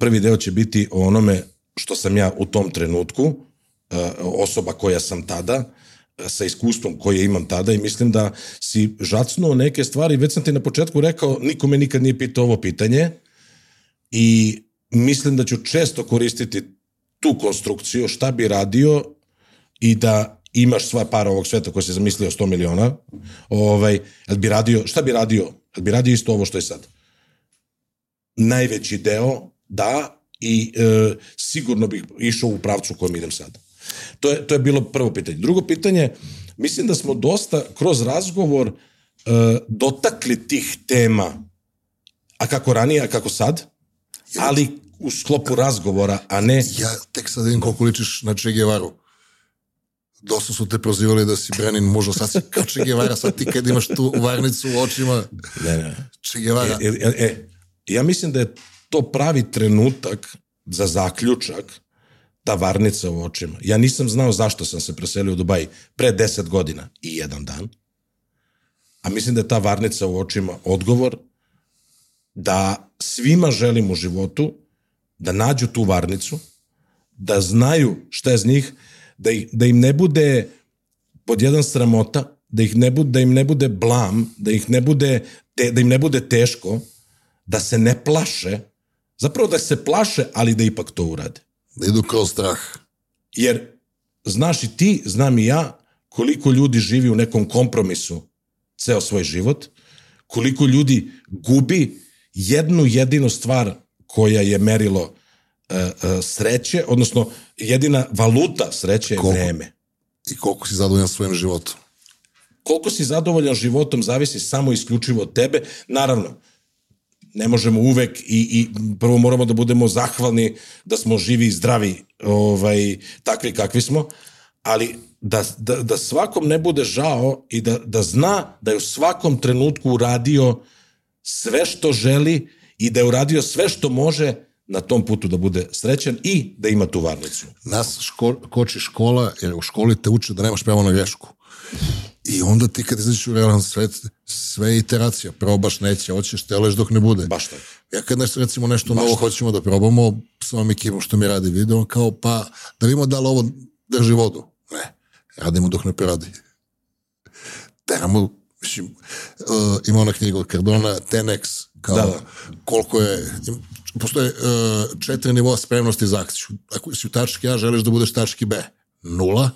prvi deo će biti o onome što sam ja u tom trenutku E, osoba koja sam tada, sa iskustvom koje imam tada i mislim da si žacnuo neke stvari, već sam ti na početku rekao, niko me nikad nije pitao ovo pitanje i mislim da ću često koristiti tu konstrukciju, šta bi radio i da imaš sva para ovog sveta koja se zamislio 100 miliona, ovaj, bi radio, šta bi radio? Jel bi radio isto ovo što je sad? najveći deo, da, i e, sigurno bih išao u pravcu u kojem idem sad. To je, to je bilo prvo pitanje. Drugo pitanje, mislim da smo dosta kroz razgovor e, dotakli tih tema, a kako ranije, a kako sad, ali u sklopu razgovora, a ne... Ja tek sad vidim koliko ličiš na Che Guevaru. Dosta su te prozivali da si Brenin mužo, sad si kao Che Guevara, sad ti kad imaš tu varnicu u očima, Ne, ne. Che Guevara. E, e, e, ja mislim da je to pravi trenutak za zaključak ta varnica u očima. Ja nisam znao zašto sam se preselio u Dubaji pre 10 godina i jedan dan, a mislim da je ta varnica u očima odgovor da svima želim u životu da nađu tu varnicu, da znaju šta je z njih, da, ih, da im ne bude pod jedan sramota, da, ih ne bude, da im ne bude blam, da, ih ne bude, te, da im ne bude teško, da se ne plaše, zapravo da se plaše, ali da ipak to urade. Da idu kroz strah. Jer znaš i ti, znam i ja, koliko ljudi živi u nekom kompromisu ceo svoj život, koliko ljudi gubi jednu jedinu stvar koja je merilo sreće, odnosno jedina valuta sreće je Koliko? vreme. I koliko si zadovoljan svojim životom. Koliko si zadovoljan životom zavisi samo isključivo od tebe. Naravno, ne možemo uvek i, i prvo moramo da budemo zahvalni da smo živi i zdravi, ovaj, takvi kakvi smo, ali da, da, da svakom ne bude žao i da, da zna da je u svakom trenutku uradio sve što želi i da je uradio sve što može na tom putu da bude srećan i da ima tu varnicu. Nas ško, koči škola, jer u školi te uče da nemaš pravo na grešku. I onda ti kad izađeš u realan svet, sve je iteracija. Probaš, neće, hoćeš, teleš dok ne bude. Baš tako. Ja kad nešto, recimo, nešto novo hoćemo da probamo, s ovom ekipom što mi radi video, kao, pa, da vidimo da li ovo drži vodu. Ne, radimo dok ne proradi. Teramo, mislim, uh, ima ona knjiga od Cardona, 10x, kao, Da, da. koliko je, postoje uh, četiri nivoa spremnosti za akciju. Ako si u tački A, želiš da budeš tački B. Nula,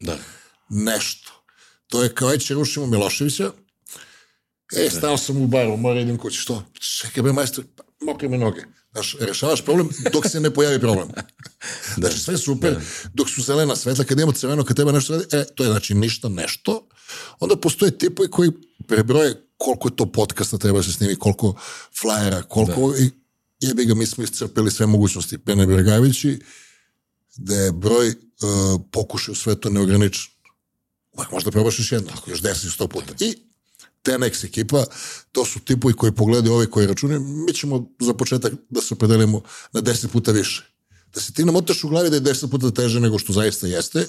Da. nešto. To je kao, eće, rušimo Miloševića, E, stao sam u baru, mora idem kući, što? Čekaj, be, majstor, pa, mokre me noge. Znaš, rešavaš problem dok se ne pojavi problem. [LAUGHS] Znači, sve super, dok su zelena svetla, kad imamo crveno, kad treba nešto radi, e, to je znači ništa, nešto. Onda postoje tipovi koji prebroje koliko je to podcasta treba da se snimi, koliko flajera, koliko... I jebi ga, mi smo iscrpili sve mogućnosti. Pene Bregavići, da je broj uh, pokušaj u svetu neograničen. Uvijek možda probaš još jedno, još 10 100 puta. I Tenex ekipa, to su tipovi koji pogledaju ove koji računaju, mi ćemo za početak da se opredelimo na 10 puta više. Da se ti namotaš u glavi da je 10 puta teže nego što zaista jeste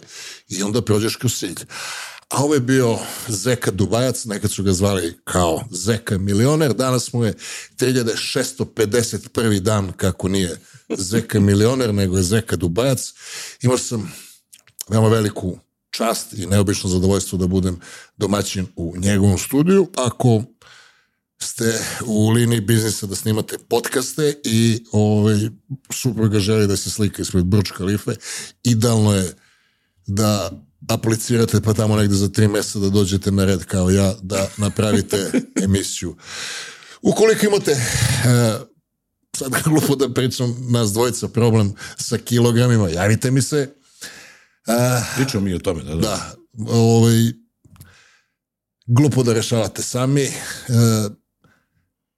i onda prođeš kroz cilj. A ovo je bio Zeka Dubajac, nekad su ga zvali kao Zeka milioner, danas mu je 3651. dan kako nije Zeka milioner, nego je Zeka Dubajac. Imao sam veoma veliku čast i neobično zadovoljstvo da budem domaćin u njegovom studiju. Ako ste u liniji biznisa da snimate podcaste i ovaj, supruga želi da se slika ispred Burj Khalife, idealno je da aplicirate pa tamo negde za tri meseca da dođete na red kao ja da napravite [LAUGHS] emisiju. Ukoliko imate e, sad glupo da pričam nas dvojica problem sa kilogramima, javite mi se Pričamo mi o tome. Da, da. da, ovaj, glupo da rešavate sami. E,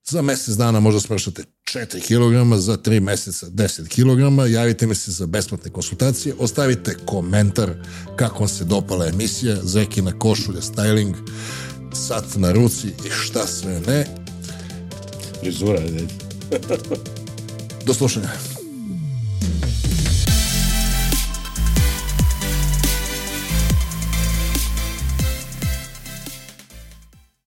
za mesec dana možda smršate 4 kg, za 3 meseca 10 kg. Javite mi se za besplatne konsultacije. Ostavite komentar kako vam se dopala emisija, Zekina košulja, styling, sat na ruci i šta sve ne. Frizura. Do slušanja.